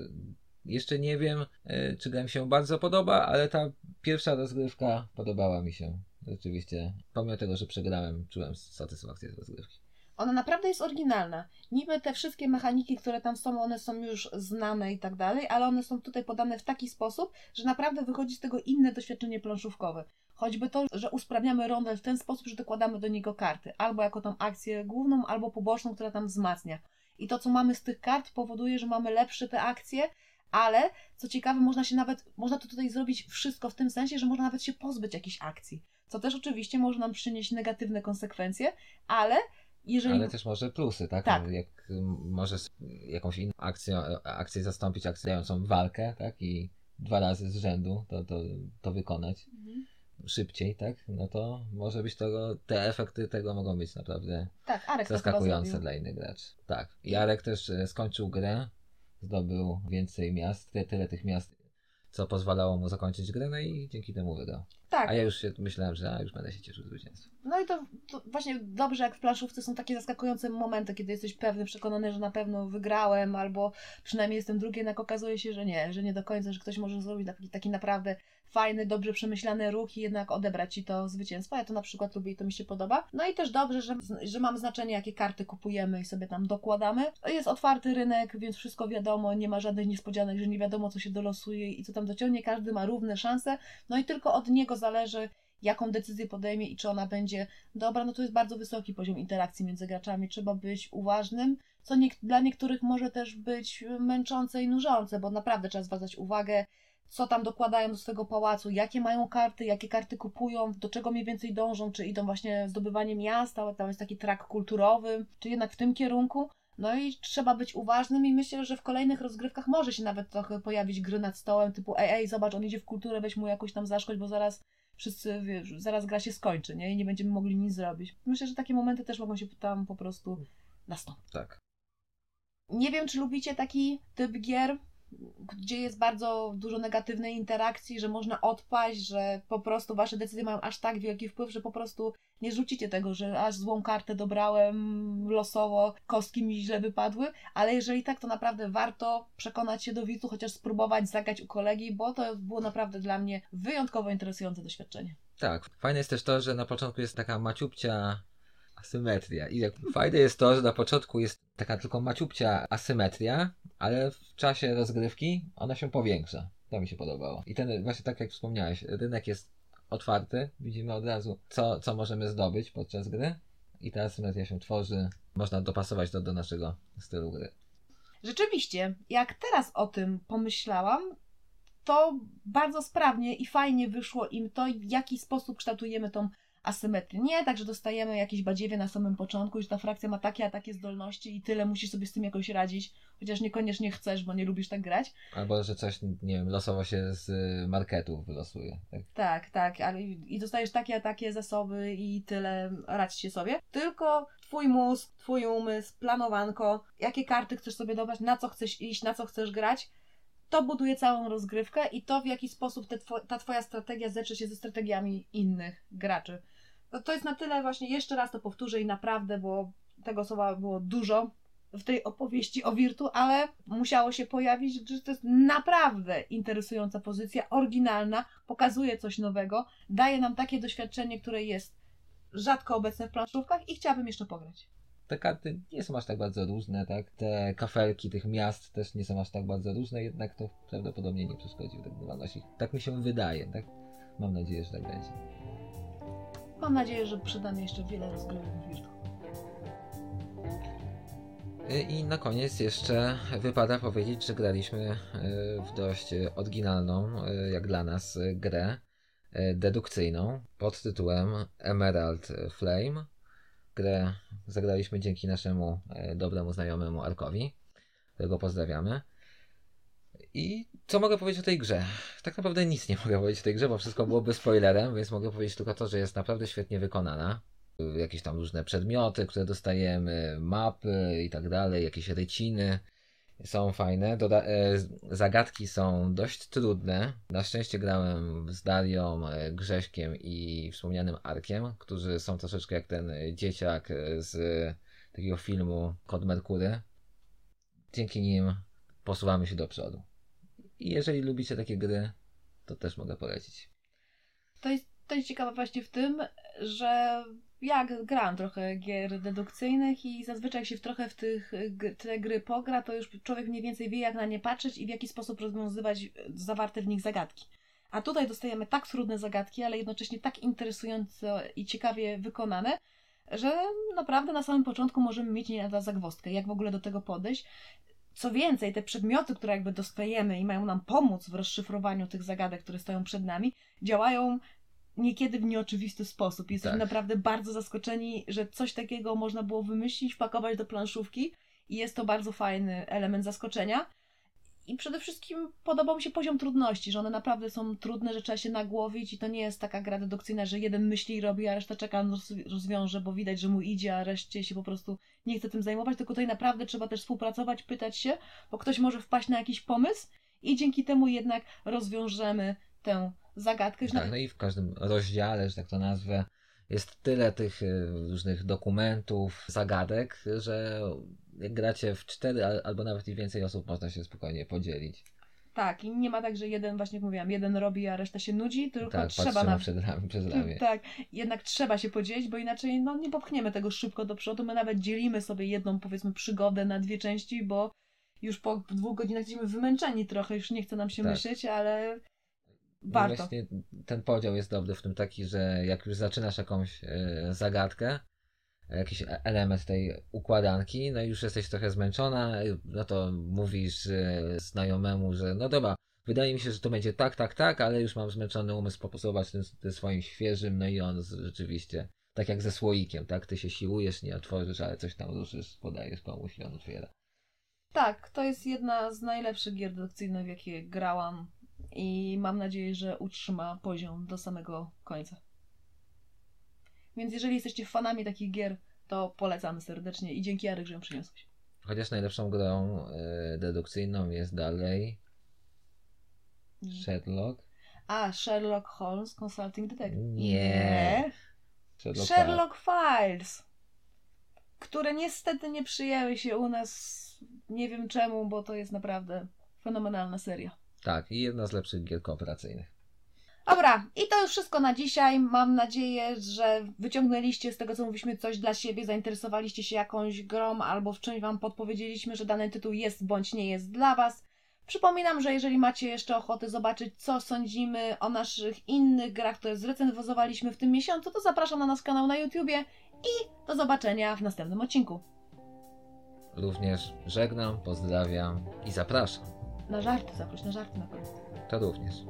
jeszcze nie wiem, e, czy gra mi się bardzo podoba, ale ta pierwsza rozgrywka podobała mi się. Rzeczywiście, pomimo tego, że przegrałem, czułem satysfakcję z rozgrywki. Ona naprawdę jest oryginalna. Niby te wszystkie mechaniki, które tam są, one są już znane i tak dalej, ale one są tutaj podane w taki sposób, że naprawdę wychodzi z tego inne doświadczenie planszówkowe. Choćby to, że usprawniamy rondel w ten sposób, że dokładamy do niego karty, albo jako tą akcję główną, albo poboczną, która tam wzmacnia. I to, co mamy z tych kart, powoduje, że mamy lepsze te akcje, ale co ciekawe, można się nawet, można to tutaj zrobić wszystko w tym sensie, że można nawet się pozbyć jakichś akcji. Co też oczywiście może nam przynieść negatywne konsekwencje, ale jeżeli. Ale też może plusy, tak? Tak. Jak mm, może s- jakąś inną akcję, akcję zastąpić akcją dającą walkę, tak? I dwa razy z rzędu to, to, to wykonać Mhm. szybciej, tak? No to może być tego, te efekty tego mogą być naprawdę Tak, zaskakujące dla innych graczy. Tak. Jarek też e, skończył grę, zdobył więcej miast, ty- tyle tych miast, co pozwalało mu zakończyć grę, no i dzięki temu wygrał. Tak, A ja już się myślałem, że a, już będę się cieszył z zwycięstwa. no i to, to właśnie dobrze, jak w planszówce są takie zaskakujące momenty, kiedy jesteś pewny, przekonany, że na pewno wygrałem, albo przynajmniej jestem drugi, jednak okazuje się, że nie, że nie do końca, że ktoś może zrobić taki, taki naprawdę fajny, dobrze przemyślany ruch i jednak odebrać ci to zwycięstwo. Ja to na przykład lubię i to mi się podoba. No i też dobrze, że, że mamy znaczenie, jakie karty kupujemy i sobie tam dokładamy. Jest otwarty rynek, więc wszystko wiadomo, nie ma żadnych niespodzianek, że nie wiadomo, co się dolosuje i co tam dociągnie. Każdy ma równe szanse, no i tylko od niego zależy, jaką decyzję podejmie i czy ona będzie dobra, no to jest bardzo wysoki poziom interakcji między graczami. Trzeba być uważnym, co nie, dla niektórych może też być męczące i nużące, bo naprawdę trzeba zwracać uwagę, co tam dokładają do swojego pałacu, jakie mają karty, jakie karty kupują, do czego mniej więcej dążą, czy idą właśnie zdobywanie miasta, tam jest taki trak kulturowy, czy jednak w tym kierunku. No i trzeba być uważnym i myślę, że w kolejnych rozgrywkach może się nawet trochę pojawić gry nad stołem, typu ej, ej, zobacz, on idzie w kulturę, weź mu jakoś tam zaszkość, bo zaraz wszyscy, wiesz, zaraz gra się skończy, nie? I nie będziemy mogli nic zrobić. Myślę, że takie momenty też mogą się tam po prostu nastąpić. Tak. Nie wiem, czy lubicie taki typ gier, gdzie jest bardzo dużo negatywnej interakcji, że można odpaść, że po prostu wasze decyzje mają aż tak wielki wpływ, że po prostu nie rzucicie tego, że aż złą kartę dobrałem losowo, kostki mi źle wypadły, ale jeżeli tak, to naprawdę warto przekonać się do widzu, chociaż spróbować zagrać u kolegi, bo to było naprawdę dla mnie wyjątkowo interesujące doświadczenie. Tak, fajne jest też to, że na początku jest taka maciupcia asymetria. I jak fajne jest to, że na początku jest taka tylko maciupcia asymetria, ale w czasie rozgrywki ona się powiększa. To mi się podobało. I ten, właśnie tak jak wspomniałeś, rynek jest otwarty, widzimy od razu, co, co możemy zdobyć podczas gry. I ta asymetria się tworzy, można dopasować to do naszego stylu gry. Rzeczywiście, jak teraz o tym pomyślałam, to bardzo sprawnie i fajnie wyszło im to, w jaki sposób kształtujemy tą asymetrię. Nie tak, że dostajemy jakieś badziewie na samym początku, że ta frakcja ma takie a takie zdolności i tyle, musisz sobie z tym jakoś radzić, chociaż niekoniecznie chcesz, bo nie lubisz tak grać. Albo, że coś, nie wiem, losowo się z marketu wylosuje. Tak, tak, tak ale i dostajesz takie a takie zasoby i tyle, radźcie sobie. Tylko twój mózg, twój umysł, planowanko, jakie karty chcesz sobie dobrać, na co chcesz iść, na co chcesz grać, to buduje całą rozgrywkę i to, w jaki sposób ta Twoja strategia zetrze się ze strategiami innych graczy. No to jest na tyle właśnie, jeszcze raz to powtórzę i naprawdę, bo tego słowa było dużo w tej opowieści o Wirtu, ale musiało się pojawić, że to jest naprawdę interesująca pozycja, oryginalna, pokazuje coś nowego, daje nam takie doświadczenie, które jest rzadko obecne w planszówkach i chciałabym jeszcze pograć te karty nie są aż tak bardzo różne, tak? Te kafelki tych miast też nie są aż tak bardzo różne, jednak to prawdopodobnie nie przeszkodzi w wygrywalności. Tak mi się wydaje, tak? Mam nadzieję, że tak będzie. Mam nadzieję, że przyda mi jeszcze wiele rozgrywek Wirtu. I na koniec jeszcze wypada powiedzieć, że graliśmy e, w dość oryginalną, e, jak dla nas, grę dedukcyjną pod tytułem Emerald Flame grę zagraliśmy dzięki naszemu dobremu znajomemu Arkowi, którego pozdrawiamy. I co mogę powiedzieć o tej grze? Tak naprawdę nic nie mogę powiedzieć o tej grze, bo wszystko byłoby spoilerem, więc mogę powiedzieć tylko to, że jest naprawdę świetnie wykonana. Jakieś tam różne przedmioty, które dostajemy, mapy i tak dalej, jakieś ryciny są fajne. Doda e, zagadki są dość trudne. Na szczęście grałem z Darią, e, Grześkiem i wspomnianym Arkiem, którzy są troszeczkę jak ten dzieciak z takiego filmu Kod Merkury. Dzięki nim posuwamy się do przodu. I jeżeli lubicie takie gry, to też mogę polecić. To jest, to jest ciekawe właśnie w tym, że ja gram trochę gier dedukcyjnych i zazwyczaj jak się w trochę w tych, te gry pogra, to już człowiek mniej więcej wie, jak na nie patrzeć i w jaki sposób rozwiązywać zawarte w nich zagadki. A tutaj dostajemy tak trudne zagadki, ale jednocześnie tak interesujące i ciekawie wykonane, że naprawdę na samym początku możemy mieć nie lada zagwostkę, jak w ogóle do tego podejść. Co więcej, te przedmioty, które jakby dostajemy i mają nam pomóc w rozszyfrowaniu tych zagadek, które stoją przed nami, działają niekiedy w nieoczywisty sposób. Jesteśmy tak. naprawdę bardzo zaskoczeni, że coś takiego można było wymyślić, wpakować do planszówki i jest to bardzo fajny element zaskoczenia. I przede wszystkim podobał mi się poziom trudności, że one naprawdę są trudne, że trzeba się nagłowić i to nie jest taka gra dedukcyjna, że jeden myśli i robi, a reszta czeka, rozwiąże, bo widać, że mu idzie, a reszcie się po prostu nie chce tym zajmować, tylko tutaj naprawdę trzeba też współpracować, pytać się, bo ktoś może wpaść na jakiś pomysł i dzięki temu jednak rozwiążemy tę zagadkę. Tak, no i w każdym rozdziale, że tak to nazwę, jest tyle tych y, różnych dokumentów, zagadek, że jak gracie w cztery albo nawet i więcej osób, można się spokojnie podzielić. Tak, i nie ma tak, że jeden, właśnie jak mówiłam, jeden robi, a reszta się nudzi, tylko tak, trzeba na... przed ramię, przed ramię. Tak, jednak trzeba się podzielić, bo inaczej no, nie popchniemy tego szybko do przodu. My nawet dzielimy sobie jedną, powiedzmy, przygodę na dwie części, bo już po dwóch godzinach jesteśmy wymęczeni trochę, już nie chce nam się tak. myśleć, ale Warto. Właśnie ten podział jest dobry w tym taki, że jak już zaczynasz jakąś e, zagadkę, jakiś e- element tej układanki, no i już jesteś trochę zmęczona, no to mówisz e, znajomemu, że no dobra, wydaje mi się, że to będzie tak, tak, tak, ale już mam zmęczony umysł poposować tym, tym swoim świeżym, no i on rzeczywiście, tak jak ze słoikiem, tak, ty się siłujesz, nie otworzysz, ale coś tam ruszysz, podajesz komuś i on otwiera. Tak, to jest jedna z najlepszych gier dedukcyjnych, w jakie grałam i mam nadzieję, że utrzyma poziom do samego końca. Więc jeżeli jesteście fanami takich gier, to polecamy serdecznie i dzięki Jarek, że ją przyniosłeś. Chociaż najlepszą grą e, dedukcyjną jest dalej Sherlock. A, Sherlock Holmes Consulting Detective. Nie. Sherlock, Sherlock Files, które niestety nie przyjęły się u nas, nie wiem czemu, bo to jest naprawdę fenomenalna seria. Tak, i jedna z lepszych gier kooperacyjnych. Dobra, i to już wszystko na dzisiaj. Mam nadzieję, że wyciągnęliście z tego, co mówiliśmy, coś dla siebie, zainteresowaliście się jakąś grą albo w czymś Wam podpowiedzieliśmy, że dany tytuł jest bądź nie jest dla Was. Przypominam, że jeżeli macie jeszcze ochotę zobaczyć, co sądzimy o naszych innych grach, które zrecenzowaliśmy w tym miesiącu, to zapraszam na nasz kanał na YouTubie i do zobaczenia w następnym odcinku. Również żegnam, pozdrawiam i zapraszam. Na żarty, zaproś na żarty na koniec. To również.